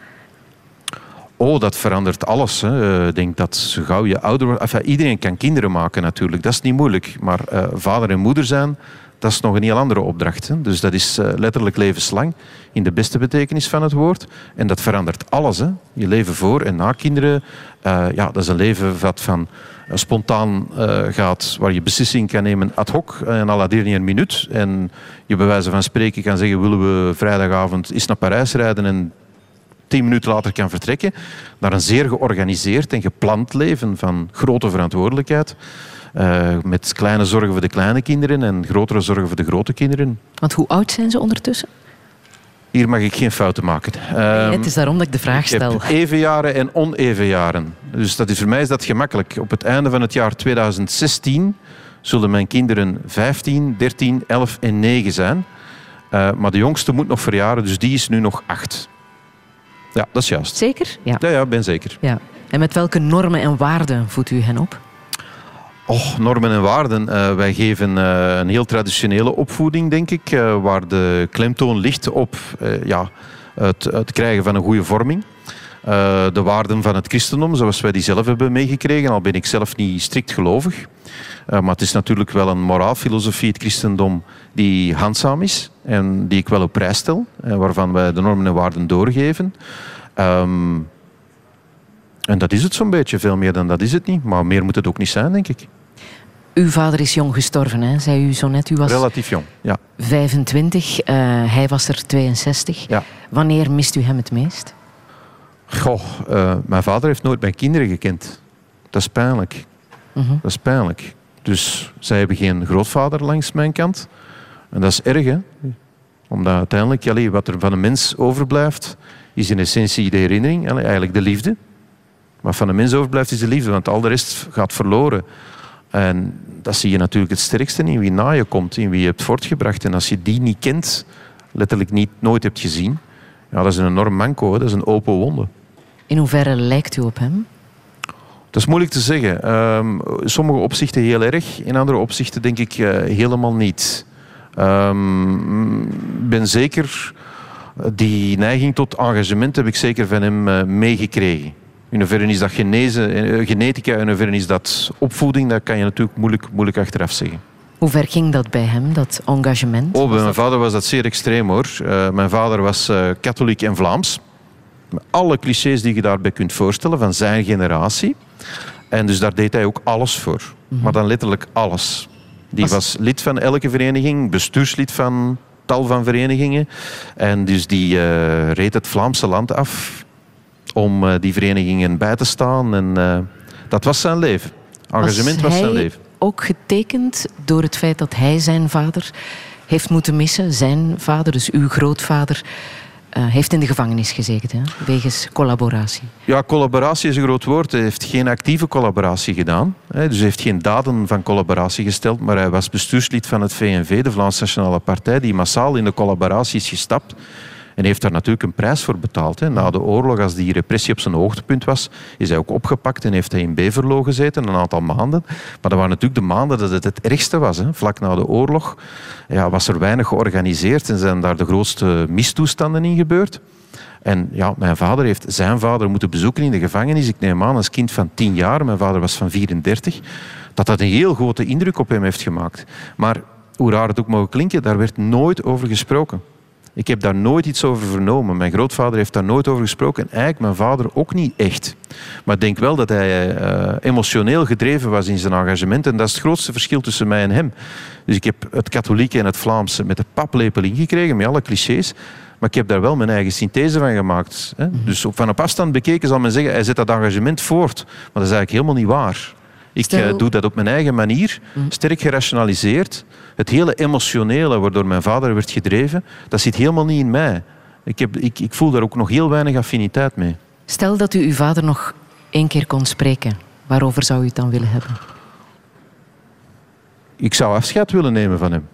Oh, dat verandert alles. Hè. Eh, Ik denk dat zo gauw je ouder wordt... Iedereen kan kinderen maken natuurlijk, dat is niet moeilijk. Maar eh, vader en moeder zijn, dat is nog een heel andere opdracht. Hè. Dus dat is eh, letterlijk levenslang, in de beste betekenis van het woord. En dat verandert alles. Hè. Je leven voor en na kinderen, eh, ja, dat is een leven wat van eh, spontaan gaat, waar je beslissing kan nemen ad hoc en à la dernière minuut. En je bij wijze van spreken kan zeggen, willen we vrijdagavond eens naar Parijs rijden en tien minuten later kan vertrekken, naar een zeer georganiseerd en gepland leven van grote verantwoordelijkheid. Eh, met kleine zorgen voor de kleine kinderen en grotere zorgen voor de grote kinderen. Want hoe oud zijn ze ondertussen? Hier mag ik geen fouten maken. Ehm, het is daarom dat ik de vraag stel. even jaren en oneven jaren. Dus dat is, voor mij is dat gemakkelijk. Op het einde van het jaar 2016 zullen mijn kinderen 15, 13, 11 en 9 zijn. Eh, maar de jongste moet nog verjaren, dus die is nu nog 8. Ja, dat is juist. Zeker? Ja. Ja, ja, ben zeker. ja. En met welke normen en waarden voedt u hen op? Och, normen en waarden. Eh, wij geven eh, een heel traditionele opvoeding, denk ik, eh, waar de klemtoon ligt op ja, het, het krijgen van een goede vorming. De waarden van het christendom, zoals wij die zelf hebben meegekregen, al ben ik zelf niet strikt gelovig. Maar het is natuurlijk wel een moraalfilosofie, het christendom, die handzaam is en die ik wel op prijs stel, waarvan wij de normen en waarden doorgeven. Ehm, en dat is het zo'n beetje, veel meer dan dat is het niet. Maar meer moet het ook niet zijn, denk ik. Uw vader is jong gestorven, hè? zei u zo net. U was Relatief jong, ja. 25, eh, hij was er 62. Ja. Wanneer mist u hem het meest? Goh, eh, mijn vader heeft nooit mijn kinderen gekend. Dat is pijnlijk. Mhm. Dat is pijnlijk. Dus zij hebben geen grootvader langs mijn kant. En dat is erg, hè. Omdat uiteindelijk, allee, wat er van een mens overblijft, is in essentie de herinnering, allee, eigenlijk de liefde. Wat van een mens overblijft, is de liefde, want al de rest gaat verloren. En dat zie je natuurlijk het sterkste in wie na je komt, in wie je hebt voortgebracht. En als je die niet kent, letterlijk niet, nooit hebt gezien, ja, dat is een enorm manco, hè. dat is een open wonde. In hoeverre lijkt u op hem? Dat is moeilijk te zeggen. Ehm, sommige opzichten heel erg, in andere opzichten denk ik eh, helemaal niet. Ehm, Ik ben zeker, die neiging tot engagement heb ik zeker van hem eh, meegekregen. In hoeverre is dat genezen, eh, genetica, in hoeverre is dat opvoeding, dat kan je natuurlijk moeilijk, moeilijk achteraf zeggen. Hoe ver ging dat bij hem, dat engagement? Oh, bij mijn vader was dat zeer extreem hoor. Eh, mijn vader was eh, katholiek en Vlaams. Met alle clichés die je daarbij kunt voorstellen van zijn generatie. En dus daar deed hij ook alles voor. Maar dan letterlijk alles. Die Was- was lid van elke vereniging, bestuurslid van tal van verenigingen. En dus die reed het Vlaamse land af om eh, die verenigingen bij te staan. En eh, dat was zijn leven. Engagement was, zijn leven. ook getekend door het feit dat hij zijn vader heeft moeten missen? Zijn vader, dus uw grootvader, eh, heeft in de gevangenis gezeten, hè? wegens collaboratie. Ja, collaboratie is een groot woord. Hij heeft geen actieve collaboratie gedaan. Hè. Dus hij heeft geen daden van collaboratie gesteld. Maar hij was bestuurslid van het VNV, de Vlaamse Nationale Partij, die massaal in de collaboratie is gestapt. En heeft daar natuurlijk een prijs voor betaald. Hè. Na de oorlog, als die repressie op zijn hoogtepunt was, is hij ook opgepakt en heeft hij in Beverlo gezeten, een aantal maanden. Maar dat waren natuurlijk de maanden dat het het ergste was. Hè. Vlak na de oorlog ja, was er weinig georganiseerd en zijn daar de grootste mistoestanden in gebeurd. En ja, mijn vader heeft zijn vader moeten bezoeken in de gevangenis. Ik neem aan als kind van 10 jaar, mijn vader was van 34, dat dat een heel grote indruk op hem heeft gemaakt. Maar hoe raar het ook mogen klinken, daar werd nooit over gesproken. Ik heb daar nooit iets over vernomen. Mijn grootvader heeft daar nooit over gesproken. En eigenlijk mijn vader ook niet echt. Maar ik denk wel dat hij eh, emotioneel gedreven was in zijn engagement. En dat is het grootste verschil tussen mij en hem. Dus ik heb het katholieke en het Vlaamse met de paplepel ingekregen, met alle clichés. Maar ik heb daar wel mijn eigen synthese van gemaakt. Hè. Dus op, van op afstand bekeken zal men zeggen, hij zet dat engagement voort. Maar dat is eigenlijk helemaal niet waar. Ik eh, doe dat op mijn eigen manier, sterk gerationaliseerd. Het hele emotionele waardoor mijn vader werd gedreven, dat zit helemaal niet in mij. Ik, heb, ik, ik voel daar ook nog heel weinig affiniteit mee. Stel dat u uw vader nog één keer kon spreken. Waarover zou u het dan willen hebben? Ik zou afscheid willen nemen van hem.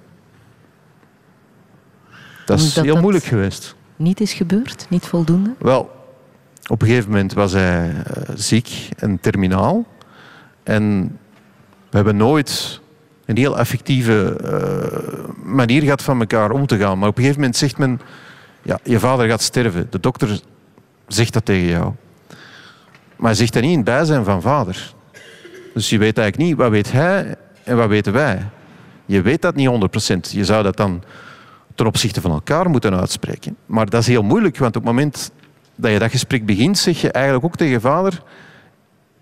Dat is heel dat- moeilijk geweest. Niet is gebeurd? Niet voldoende? Wel, op een gegeven moment was hij eh, ziek en terminaal. En we hebben nooit een heel affectieve eh, manier gehad van elkaar om te gaan. Maar op een gegeven moment zegt men, ja, je vader gaat sterven. De dokter zegt dat tegen jou. Maar hij zegt dat niet in het bijzijn van vader. Dus je weet eigenlijk niet, wat weet hij en wat weten wij? Je weet dat niet 100%. Je zou dat dan ten opzichte van elkaar moeten uitspreken. Maar dat is heel moeilijk, want op het moment dat je dat gesprek begint, zeg je eigenlijk ook tegen vader: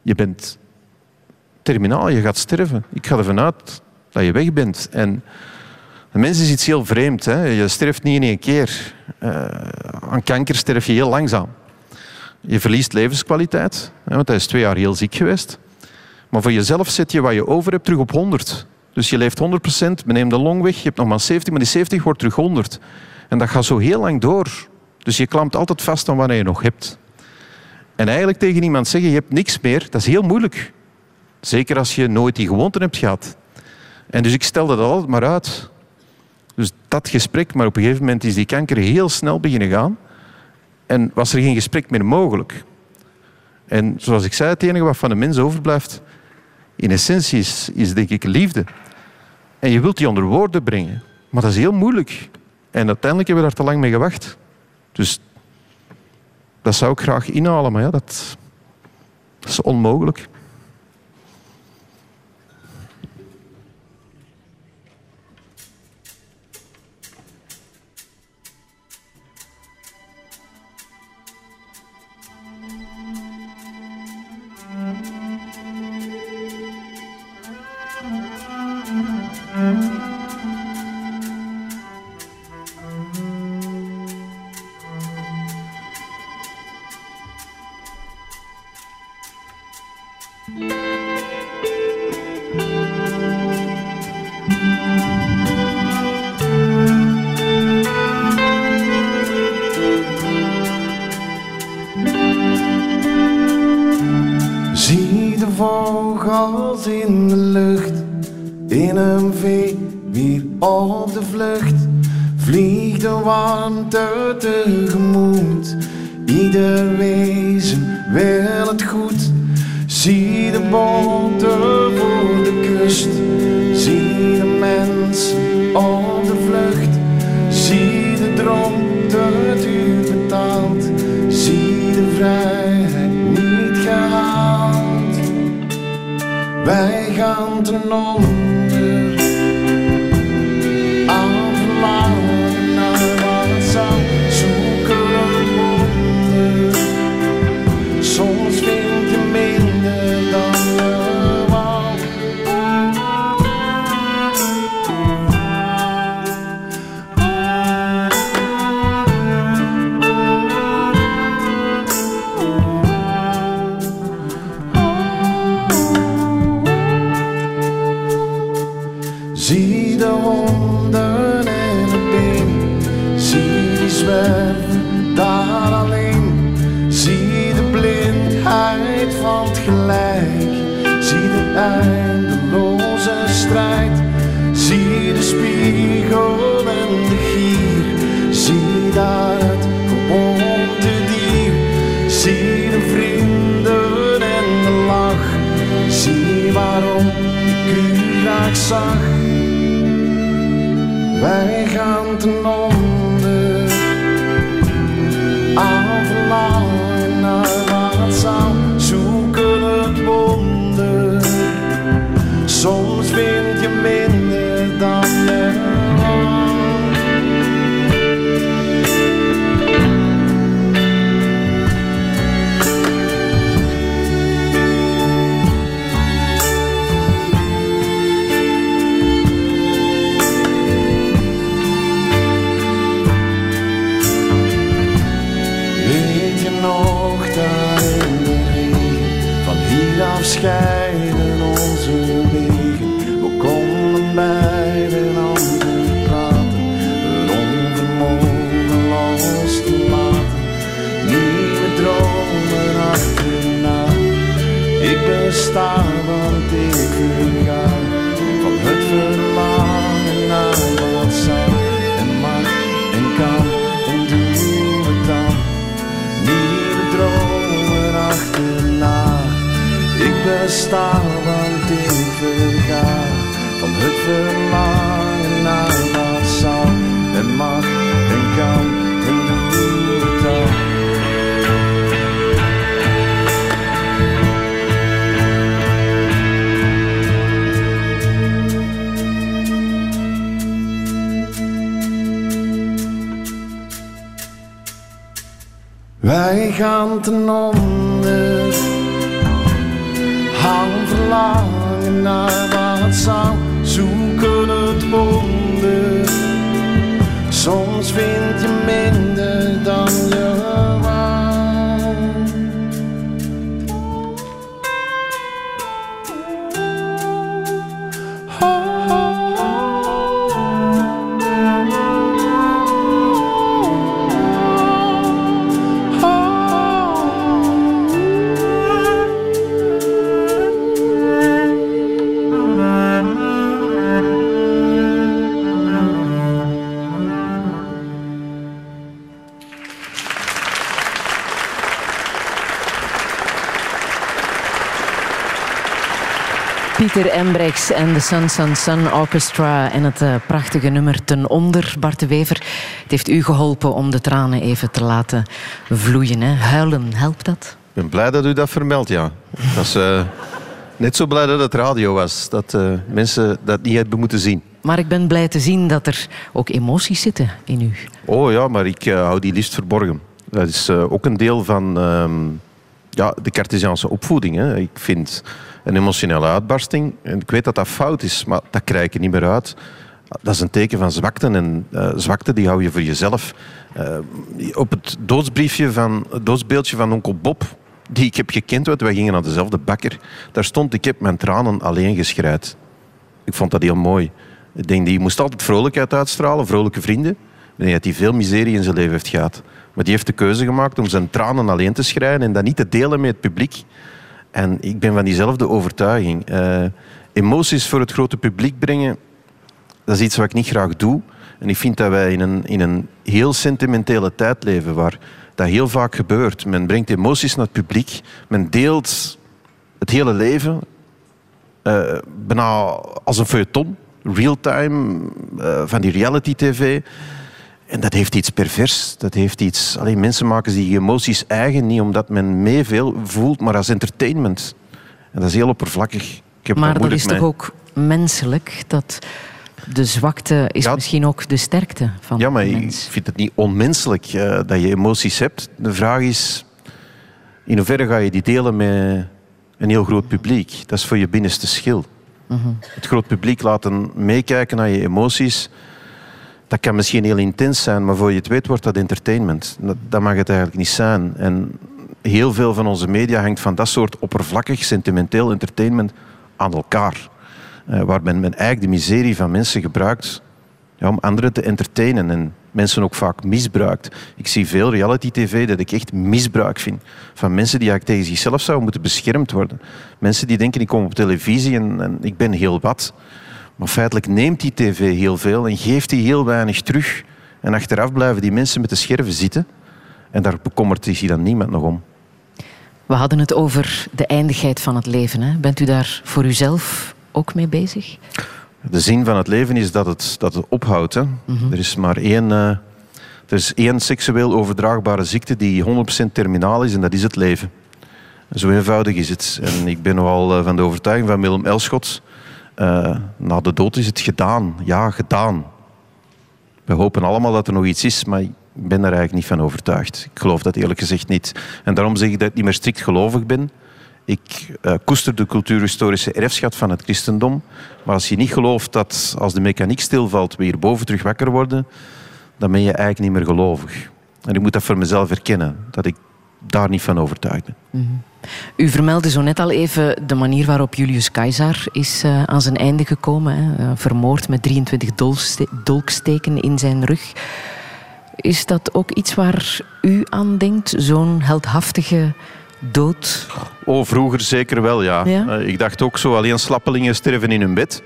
Je bent terminaal, je gaat sterven. Ik ga ervan uit dat je weg bent. En de mens is iets heel vreemd. Hè? Je sterft niet in één keer. Eh, aan kanker sterf je heel langzaam. Je verliest levenskwaliteit, hè, want hij is twee jaar heel ziek geweest. Maar voor jezelf zet je wat je over hebt terug op 100. Dus je leeft 100%, we nemen de long weg, je hebt nog maar 70, maar die 70 wordt terug 100. En dat gaat zo heel lang door. Dus je klampt altijd vast aan wat je nog hebt. En eigenlijk tegen iemand zeggen, je hebt niks meer, dat is heel moeilijk. Zeker als je nooit die gewoonte hebt gehad. En dus ik stelde dat altijd maar uit. Dus dat gesprek, maar op een gegeven moment is die kanker heel snel beginnen gaan. En was er geen gesprek meer mogelijk. En zoals ik zei, het enige wat van de mens overblijft, in essentie is, is denk ik liefde. En je wilt die onder woorden brengen. Maar dat is heel moeilijk. En uiteindelijk hebben we daar te lang mee gewacht. Dus dat zou ik graag inhalen, maar ja, dat, dat is onmogelijk. Een vee weer op de vlucht. Vlieg de warmte tegemoet, ieder wezen wil het goed. Zie de boten voor de kust, zie de mensen op de vlucht. Zie de droom dat u betaalt, zie de vrijheid niet gehaald. Wij gaan ten onder. Daar het gewonde dier. Zie de vrienden en de lach, zie waarom ik u graag zag. Wij gaan ten onder aan verlangen naar wat zou zoeken het wonder. Soms vind je minder verlangen naar en mag en kan het. Wij gaan ten onder, hang verlangen naar wat zou zoeken het wonder. Soms Embrechts en de Sun Sun Sun Orchestra en het eh, prachtige nummer Ten Onder, Bart de Wever. Het heeft u geholpen om de tranen even te laten vloeien. Hè? Huilen, helpt dat? Ik ben blij dat u dat vermeldt, ja. Ik was eh, net zo blij dat het radio was. Dat eh, mensen dat niet hebben moeten zien. Maar ik ben blij te zien dat er ook emoties zitten in u. Oh ja, maar ik hou die liefst verborgen. Dat is ook een deel van ehm, ja, de Cartesiaanse opvoeding. Hè. Ik vind een emotionele uitbarsting, en ik weet dat dat fout is, maar dat krijg er niet meer uit. Dat is een teken van zwakte en eh, zwakte die hou je voor jezelf. Eh, op het doodsbriefje van, het doodsbeeldje van onkel Bob, die ik heb gekend, want wij gingen naar dezelfde bakker, daar stond ik heb mijn tranen alleen geschreid. Ik vond dat heel mooi. Ik die moest altijd vrolijkheid uitstralen, vrolijke vrienden. Ik denk dat hij veel miserie in zijn leven heeft gehad. Maar die heeft de keuze gemaakt om zijn tranen alleen te schrijven en dat niet te delen met het publiek. En ik ben van diezelfde overtuiging. Eh, emoties voor het grote publiek brengen, dat is iets wat ik niet graag doe. En ik vind dat wij in een, in een heel sentimentele tijd leven waar dat heel vaak gebeurt. Men brengt emoties naar het publiek, men deelt het hele leven, eh, bijna als een feuilleton, real-time, eh, van die reality-tv. En dat heeft iets pervers. Dat heeft iets... Alleen mensen maken die emoties eigen, niet omdat men mee veel voelt, maar als entertainment. En dat is heel oppervlakkig. Ik heb Maar dat is toch ook menselijk? Dat de zwakte is misschien ook de sterkte van Ja, maar ik vind het niet onmenselijk eh, dat je emoties hebt. De vraag is, in hoeverre ga je die delen met een heel groot publiek? Dat is voor je binnenste schil. Mhm. Het groot publiek laten meekijken naar je emoties, dat kan misschien heel intens zijn, maar voor je het weet wordt dat entertainment. Dat, mag het eigenlijk niet zijn. En heel veel van onze media hangt van dat soort oppervlakkig, sentimenteel entertainment aan elkaar. Eh, waar men, men eigenlijk de miserie van mensen gebruikt ja, om anderen te entertainen en mensen ook vaak misbruikt. Ik zie veel reality-tv dat ik echt misbruik vind van mensen die eigenlijk tegen zichzelf zouden moeten beschermd worden. Mensen die denken ik kom op televisie en, en ik ben heel wat. Maar feitelijk neemt die tv heel veel en geeft die heel weinig terug. En achteraf blijven die mensen met de scherven zitten en daar bekommert zich dan niemand nog om. We hadden het over de eindigheid van het leven. Hè? Bent u daar voor uzelf ook mee bezig? De zin van het leven is dat het, dat het ophoudt. Hè. Er is maar één, eh, er is één seksueel overdraagbare ziekte die 100% terminaal is en dat is het leven. Zo eenvoudig is het. En ik ben nogal eh, van de overtuiging van Willem Elschot. Eh, na de dood is het gedaan. Ja, gedaan. We hopen allemaal dat er nog iets is, maar ik ben daar eigenlijk niet van overtuigd. Ik geloof dat eerlijk gezegd niet. En daarom zeg ik dat ik niet meer strikt gelovig ben. Ik eh, koester de cultuurhistorische erfschat van het christendom. Maar als je niet gelooft dat als de mechaniek stilvalt, we hierboven terug wakker worden, dan ben je eigenlijk niet meer gelovig. En ik moet dat voor mezelf erkennen, dat ik daar niet van overtuigd ben. Mhm. U vermeldde zo net al even de manier waarop Julius Caesar is eh, aan zijn einde gekomen. Hè? Eh, vermoord met 23 dolkste- dolksteken in zijn rug. Is dat ook iets waar u aan denkt? Zo'n heldhaftige dood? Oh, vroeger zeker wel, ja. Ja? Eh, ik dacht ook zo, alleen slappelingen sterven in hun bed.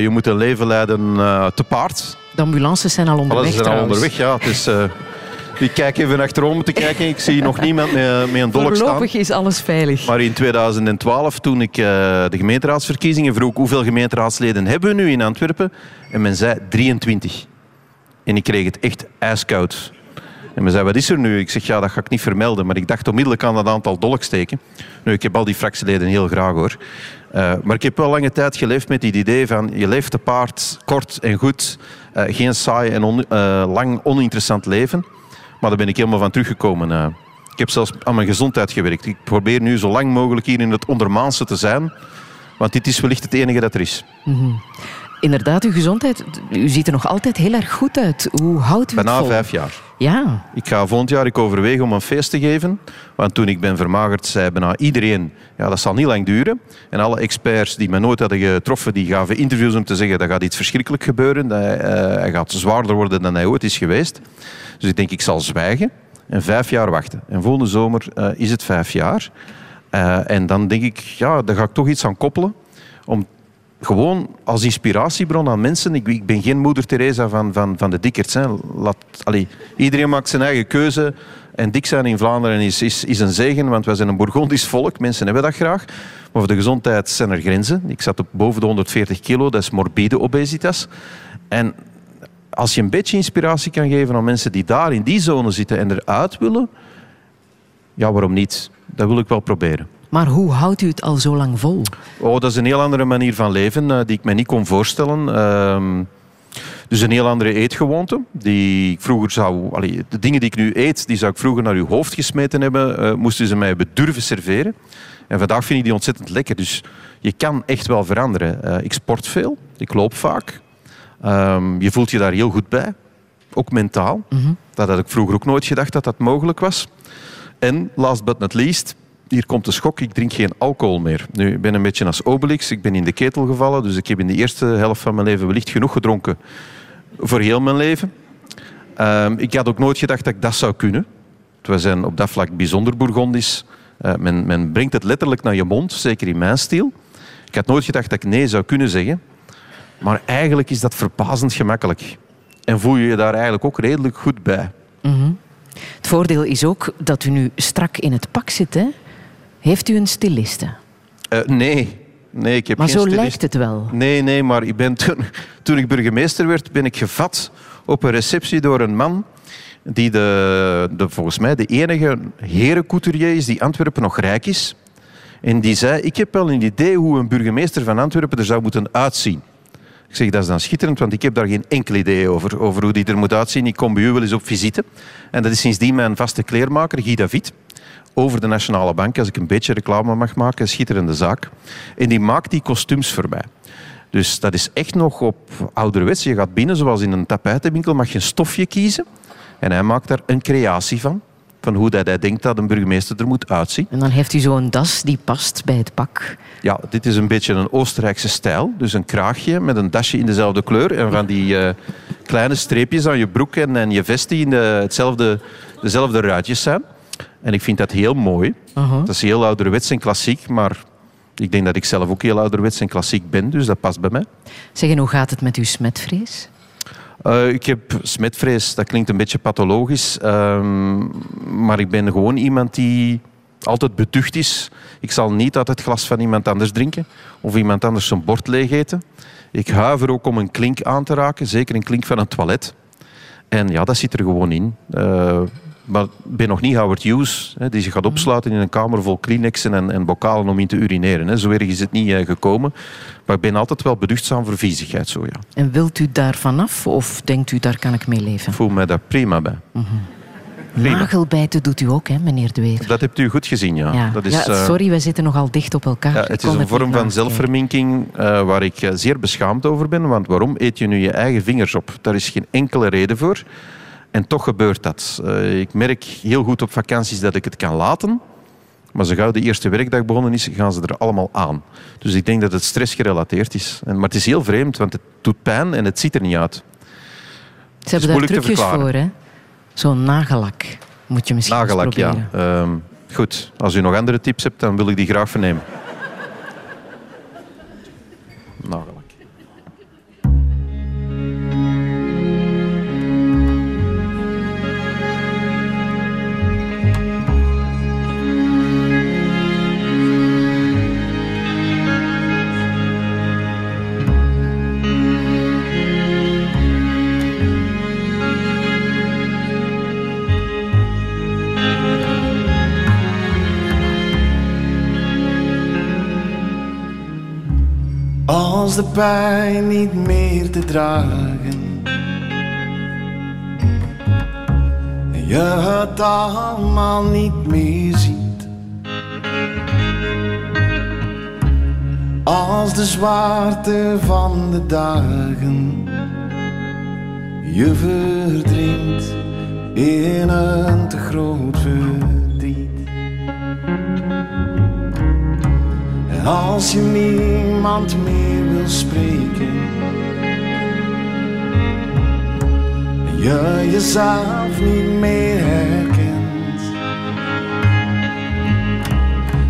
Je moet een leven leiden te paard. De ambulances zijn al onderweg Alles is er al onderweg, ja. Het is, ik kijk even achterom te kijken. Ik zie nog niemand met, met een dolk staan. Voorlopig is alles veilig. Maar in 2012, toen ik eh, de gemeenteraadsverkiezingen vroeg hoeveel gemeenteraadsleden hebben we nu in Antwerpen, en men zei 23. En ik kreeg het echt ijskoud. En men zei, wat is er nu? Ik zeg, ja, dat ga ik niet vermelden. Maar ik dacht onmiddellijk aan dat aantal dolksteken. Nu, ik heb al die fractieleden heel graag, hoor. Eh, maar ik heb wel lange tijd geleefd met het idee van... je leeft te paard, kort en goed. eh, geen saai en on- eh, lang oninteressant leven. Maar daar ben ik helemaal van teruggekomen. eh. ik heb zelfs aan mijn gezondheid gewerkt. Ik probeer nu zo lang mogelijk hier in het ondermaanse te zijn. Want dit is wellicht het enige dat er is. Mhm. Inderdaad, uw gezondheid, u ziet er nog altijd heel erg goed uit. Hoe houdt u het Bijna vol? vijf jaar. Ja, Ik ga volgend jaar ik overwegen om een feest te geven. Want toen ik ben vermagerd, zei bijna iedereen... Ja, dat zal niet lang duren. En alle experts die me nooit hadden getroffen, die gaven interviews om te zeggen dat gaat iets verschrikkelijk gebeuren. Eh, hij gaat zwaarder worden dan hij ooit is geweest. Dus ik denk, ik zal zwijgen en vijf jaar wachten. En volgende zomer eh, is het vijf jaar. Eh, en dan denk ik, ja, daar ga ik toch iets aan koppelen. Om gewoon als inspiratiebron aan mensen. Ik, ik ben geen moeder Teresa van, van, van de dikkerts. Hè. Laat, iedereen maakt zijn eigen keuze. En dik zijn in Vlaanderen is, is, is een zegen, want wij zijn een Bourgondisch volk. Mensen hebben dat graag. Maar voor de gezondheid zijn er grenzen. Ik zat op boven de 140 kilo, dat is morbide obesitas. En als je een beetje inspiratie kan geven aan mensen die daar in die zone zitten en eruit willen, ja, waarom niet? Dat wil ik wel proberen. Maar hoe houdt u het al zo lang vol? Oh, dat is een heel andere manier van leven eh, die ik me niet kon voorstellen. Ehm, dus een heel andere eetgewoonte. Die ik vroeger zou, allee, de dingen die ik nu eet, die zou ik vroeger naar uw hoofd gesmeten hebben. eh, moesten ze mij hebben durven serveren. En vandaag vind ik die ontzettend lekker. Dus je kan echt wel veranderen. Eh, ik sport veel. Ik loop vaak. Ehm, je voelt je daar heel goed bij. Ook mentaal. Dat had ik vroeger ook nooit gedacht dat dat mogelijk was. En last but not least, hier komt de schok, ik drink geen alcohol meer. Nu, ik ben een beetje als Obelix, ik ben in de ketel gevallen, dus ik heb in de eerste helft van mijn leven wellicht genoeg gedronken voor heel mijn leven. Ehm, ik had ook nooit gedacht dat ik dat zou kunnen. We zijn op dat vlak bijzonder Bourgondisch. Eh, men, men brengt het letterlijk naar je mond, zeker in mijn stijl. Ik had nooit gedacht dat ik nee zou kunnen zeggen. Maar eigenlijk is dat verbazend gemakkelijk. En voel je je daar eigenlijk ook redelijk goed bij. Mhm. Het voordeel is ook dat u nu strak in het pak zit. Hè? Heeft u een styliste? Eh, nee. nee, ik heb Maar geen zo stylist. lijkt het wel. Nee, nee, maar ik ben toen, toen ik burgemeester werd, ben ik gevat op een receptie door een man die de, de, volgens mij de enige herencouturier is die Antwerpen nog rijk is. En die zei, ik heb wel een idee hoe een burgemeester van Antwerpen er zou moeten uitzien. Ik zeg, dat is dan schitterend, want ik heb daar geen enkel idee over, over hoe die er moet uitzien. Ik kom bij u wel eens op visite. En dat is sindsdien mijn vaste kleermaker, Guy David. Over de Nationale Bank, als ik een beetje reclame mag maken. Een schitterende zaak. En die maakt die kostuums voor mij. Dus dat is echt nog op ouderwets. Je gaat binnen, zoals in een tapijtenwinkel, mag je een stofje kiezen. En hij maakt daar een creatie van. Van hoe dat hij denkt dat een burgemeester er moet uitzien. En dan heeft u zo'n das die past bij het pak. Ja, dit is een beetje een Oostenrijkse stijl. Dus een kraagje met een dasje in dezelfde kleur. En van die eh, kleine streepjes aan je broek en, en je vest die in de, hetzelfde, dezelfde ruitjes zijn. En ik vind dat heel mooi. Dat is heel ouderwets en klassiek, maar ik denk dat ik zelf ook heel ouderwets en klassiek ben, dus dat past bij mij. Zeg, en hoe gaat het met uw smetvrees? Eh, ik heb smetvrees, dat klinkt een beetje pathologisch, ehm, maar ik ben gewoon iemand die altijd beducht is. Ik zal niet uit het glas van iemand anders drinken of iemand anders zijn bord leeg eten. Ik huiver ook om een klink aan te raken, zeker een klink van een toilet. En ja, dat zit er gewoon in. Eh, maar ik ben nog niet Howard Hughes, hè, die zich gaat opsluiten in een kamer vol Kleenexen en, en bokalen om in te urineren. Hè. Zo erg is het niet eh, gekomen. Maar ik ben altijd wel beduchtzaam voor viezigheid. Zo, ja. En wilt u daar vanaf of denkt u daar kan ik mee leven? Ik voel mij daar prima bij. Prima. Nagelbijten doet u ook, hè, meneer De Wever? Dat hebt u goed gezien, ja. Ja. Dat is, Ja, eh, sorry, wij zitten nogal dicht op elkaar. ja, het is een vorm van zelfverminking eh, waar ik zeer beschaamd over ben. Want waarom eet je nu je eigen vingers op? Daar is geen enkele reden voor. En toch gebeurt dat. Eh, ik merk heel goed op vakanties dat ik het kan laten. Maar zo gauw de eerste werkdag begonnen is, gaan ze er allemaal aan. Dus ik denk dat het stressgerelateerd is. En, maar het is heel vreemd, want het doet pijn en het ziet er niet uit. Ze hebben daar trucjes voor, hè? Zo'n nagellak moet je misschien Nagellak, ja. Ehm, goed, als u nog andere tips hebt, dan wil ik die graag vernemen. Als de pijn niet meer te dragen. En je het allemaal niet meer ziet. Als de zwaarte van de dagen Je verdrinkt in een te groot verdriet Als je niemand meer wil spreken En je jezelf niet meer herkent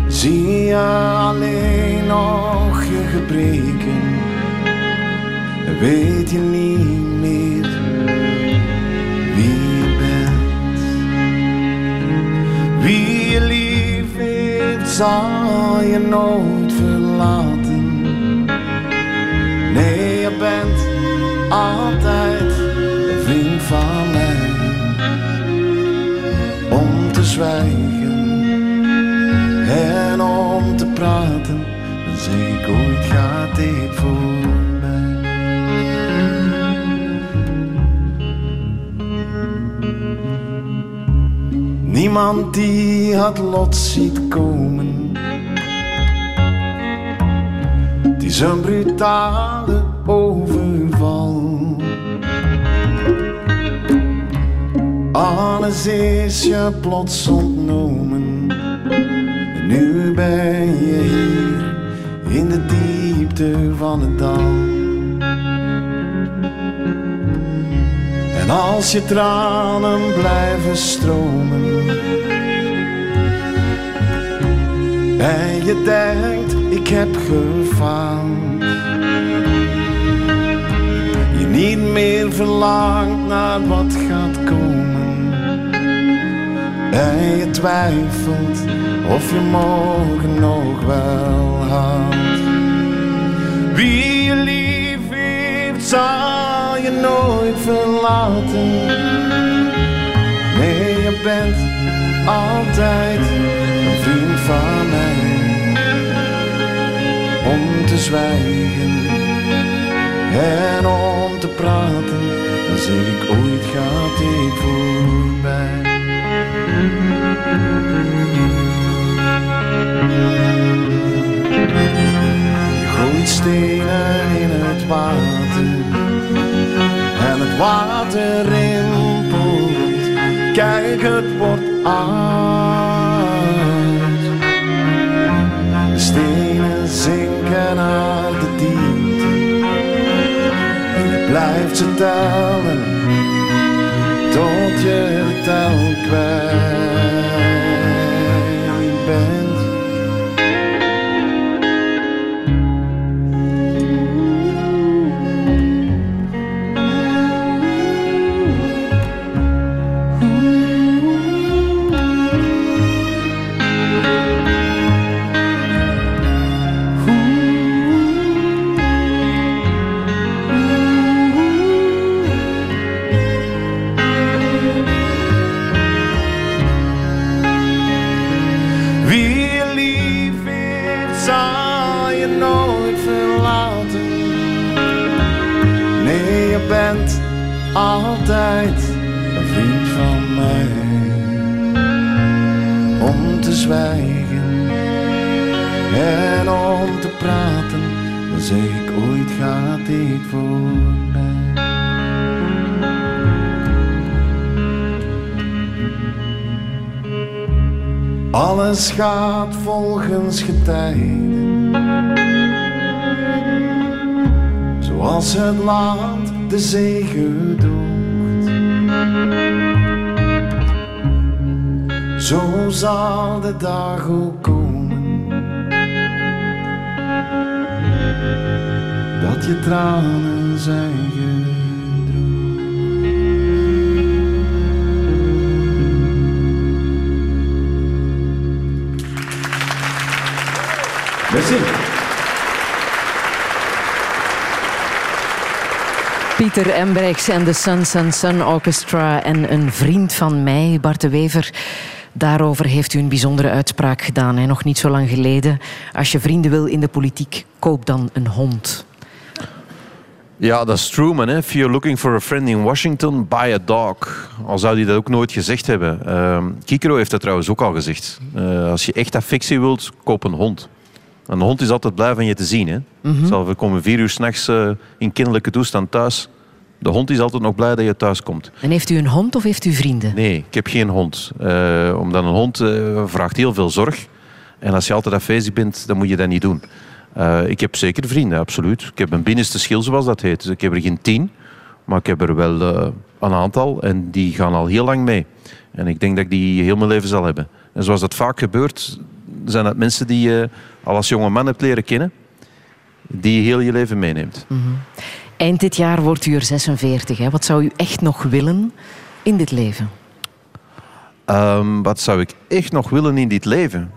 Zie je alleen nog je gebreken En weet je niet meer wie je bent. Zal je nooit verlaten. Nee, je bent altijd een vriend van mij. Om te zwijgen en om te praten, dan ik ooit gaat dit voorbij. Niemand die had lot ziet komen. Een brutale overval. Alles is je plots ontnomen. En nu ben je hier in de diepte van het dal. En als je tranen blijven stromen En je denkt ik heb gefaald Je niet meer verlangt naar wat gaat komen. En je twijfelt of je morgen nog wel haalt Wie je lief heeft zal je nooit verlaten. Nee, je bent altijd een vriend zwijgen en om te praten, zeg ik ooit gaat dit voorbij. Je gooit stenen in het water en het water rimpelt. Kijk, het wordt oud. De stenen zinken naar de diepte en je blijft ze tellen tot je de tel kwijt Alles gaat volgens getijden. Zoals het land de zee gedoogt. Zo zal de dag ook komen. Dat je tranen zijn Merci. Pieter Embrechts en de Sons and Sun Orchestra en een vriend van mij, Bart de Wever. Daarover heeft u een bijzondere uitspraak gedaan, hè? nog niet zo lang geleden. Als je vrienden wil in de politiek, koop dan een hond. Ja, dat is Truman. Hè? If you're looking for a friend in Washington, buy a dog. Al zou hij dat ook nooit gezegd hebben. Ehm Kikero heeft dat trouwens ook al gezegd. Eh, als je echt affectie wilt, koop een hond. Een hond is altijd blij van je te zien. Hè? Zelfs we komen vier uur s'nachts uh, in kinderlijke toestand thuis. De hond is altijd nog blij dat je thuis komt. En heeft u een hond of heeft u vrienden? Nee, ik heb geen hond. Eh, omdat een hond eh, vraagt heel veel zorg. En als je altijd afwezig bent, dan moet je dat niet doen. Ik heb zeker vrienden, absoluut. Ik heb een binnenste schil, zoals dat heet. Dus ik heb er geen tien, maar ik heb er wel een aantal. En die gaan al heel lang mee. En ik denk dat ik die heel mijn leven zal hebben. En zoals dat vaak gebeurt, zijn dat mensen die je al als jonge man hebt leren kennen. Die je heel je leven meeneemt. Eind dit jaar wordt u er 46. Hè? Wat zou u echt nog willen in dit leven? Ehm, wat zou ik echt nog willen in dit leven?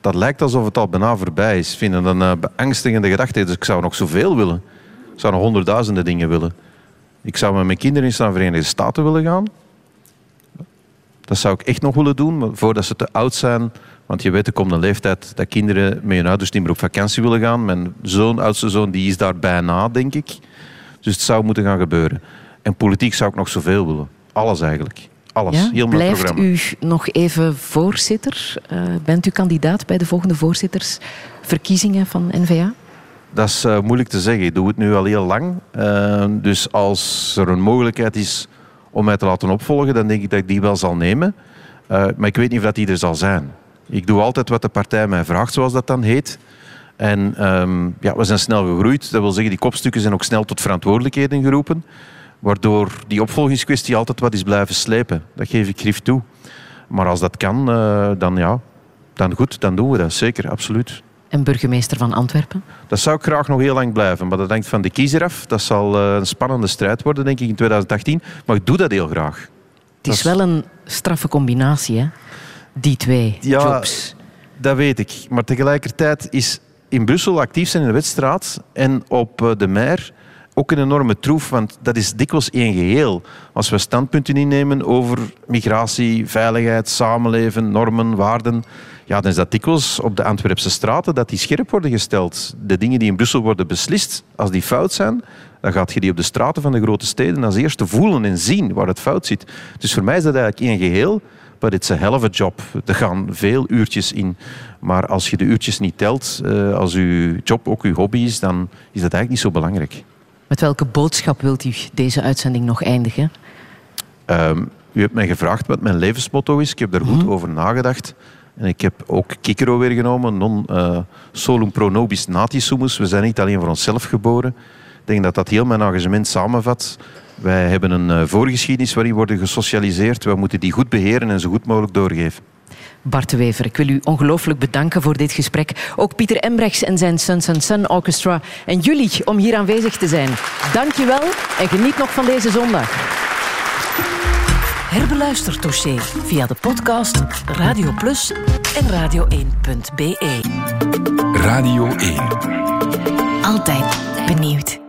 Dat lijkt alsof het al bijna voorbij is. Ik vind het een uh, beangstigende gedachte. Dus ik zou nog zoveel willen. Ik zou nog honderdduizenden dingen willen. Ik zou met mijn kinderen eens naar de Verenigde Staten willen gaan. Dat zou ik echt nog willen doen, voordat ze te oud zijn. Want je weet, er komt een leeftijd dat kinderen met hun ouders niet meer op vakantie willen gaan. Mijn zoon, oudste zoon, die is daar bijna, denk ik. Dus het zou moeten gaan gebeuren. En politiek zou ik nog zoveel willen. Alles eigenlijk. Alles. Ja? Heel mijn Blijft programma. u nog even voorzitter? Eh, bent u kandidaat bij de volgende voorzittersverkiezingen van N-VA? Dat is eh, moeilijk te zeggen. Ik doe het nu al heel lang. Uh, dus als er een mogelijkheid is om mij te laten opvolgen, dan denk ik dat ik die wel zal nemen. Uh, maar ik weet niet of dat die er zal zijn. Ik doe altijd wat de partij mij vraagt, zoals dat dan heet. En um, ja, we zijn snel gegroeid. Dat wil zeggen, die kopstukken zijn ook snel tot verantwoordelijkheden geroepen. Waardoor die opvolgingskwestie altijd wat is blijven slepen. Dat geef ik grif toe. Maar als dat kan, uh, dan ja, dan goed, dan doen we dat. Zeker, absoluut. En burgemeester van Antwerpen? Dat zou ik graag nog heel lang blijven. Maar dat hangt van de kiezer af. Dat zal uh, een spannende strijd worden, denk ik, in 2018. Maar ik doe dat heel graag. Het is dat wel een straffe combinatie, hè? Die twee ja, jobs. Dat weet ik. Maar tegelijkertijd is in Brussel actief zijn in de wedstraat en op uh, de Meer ook een enorme troef, want dat is dikwijls één geheel. Als we standpunten innemen over migratie, veiligheid, samenleven, normen, waarden, ja, dan is dat dikwijls op de Antwerpse straten dat die scherp worden gesteld. De dingen die in Brussel worden beslist, als die fout zijn, dan gaat je die op de straten van de grote steden als eerste voelen en zien waar het fout zit. Dus voor mij is dat eigenlijk één geheel, it's a hell of a job. Er gaan veel uurtjes in. Maar als je de uurtjes niet telt, als uw job ook uw hobby is, dan is dat eigenlijk niet zo belangrijk. Met welke boodschap wilt u deze uitzending nog eindigen? Um, u hebt mij gevraagd wat mijn levensmotto is. Ik heb daar goed mm. over nagedacht. En ik heb ook Kikero weer genomen. Non uh, solum pro nobis nati sumus. We zijn niet alleen voor onszelf geboren. Ik denk dat dat heel mijn engagement samenvat. Wij hebben een uh, voorgeschiedenis waarin we worden gesocialiseerd. We moeten die goed beheren en zo goed mogelijk doorgeven. Bart Wever, ik wil u ongelooflijk bedanken voor dit gesprek. Ook Pieter Embrechts en zijn Sons and Sun Orchestra. En jullie om hier aanwezig te zijn. Dank je wel en geniet nog van deze zondag. Herbeluister Touché via de podcast Radio Plus en radio1.be. Radio 1. Altijd benieuwd.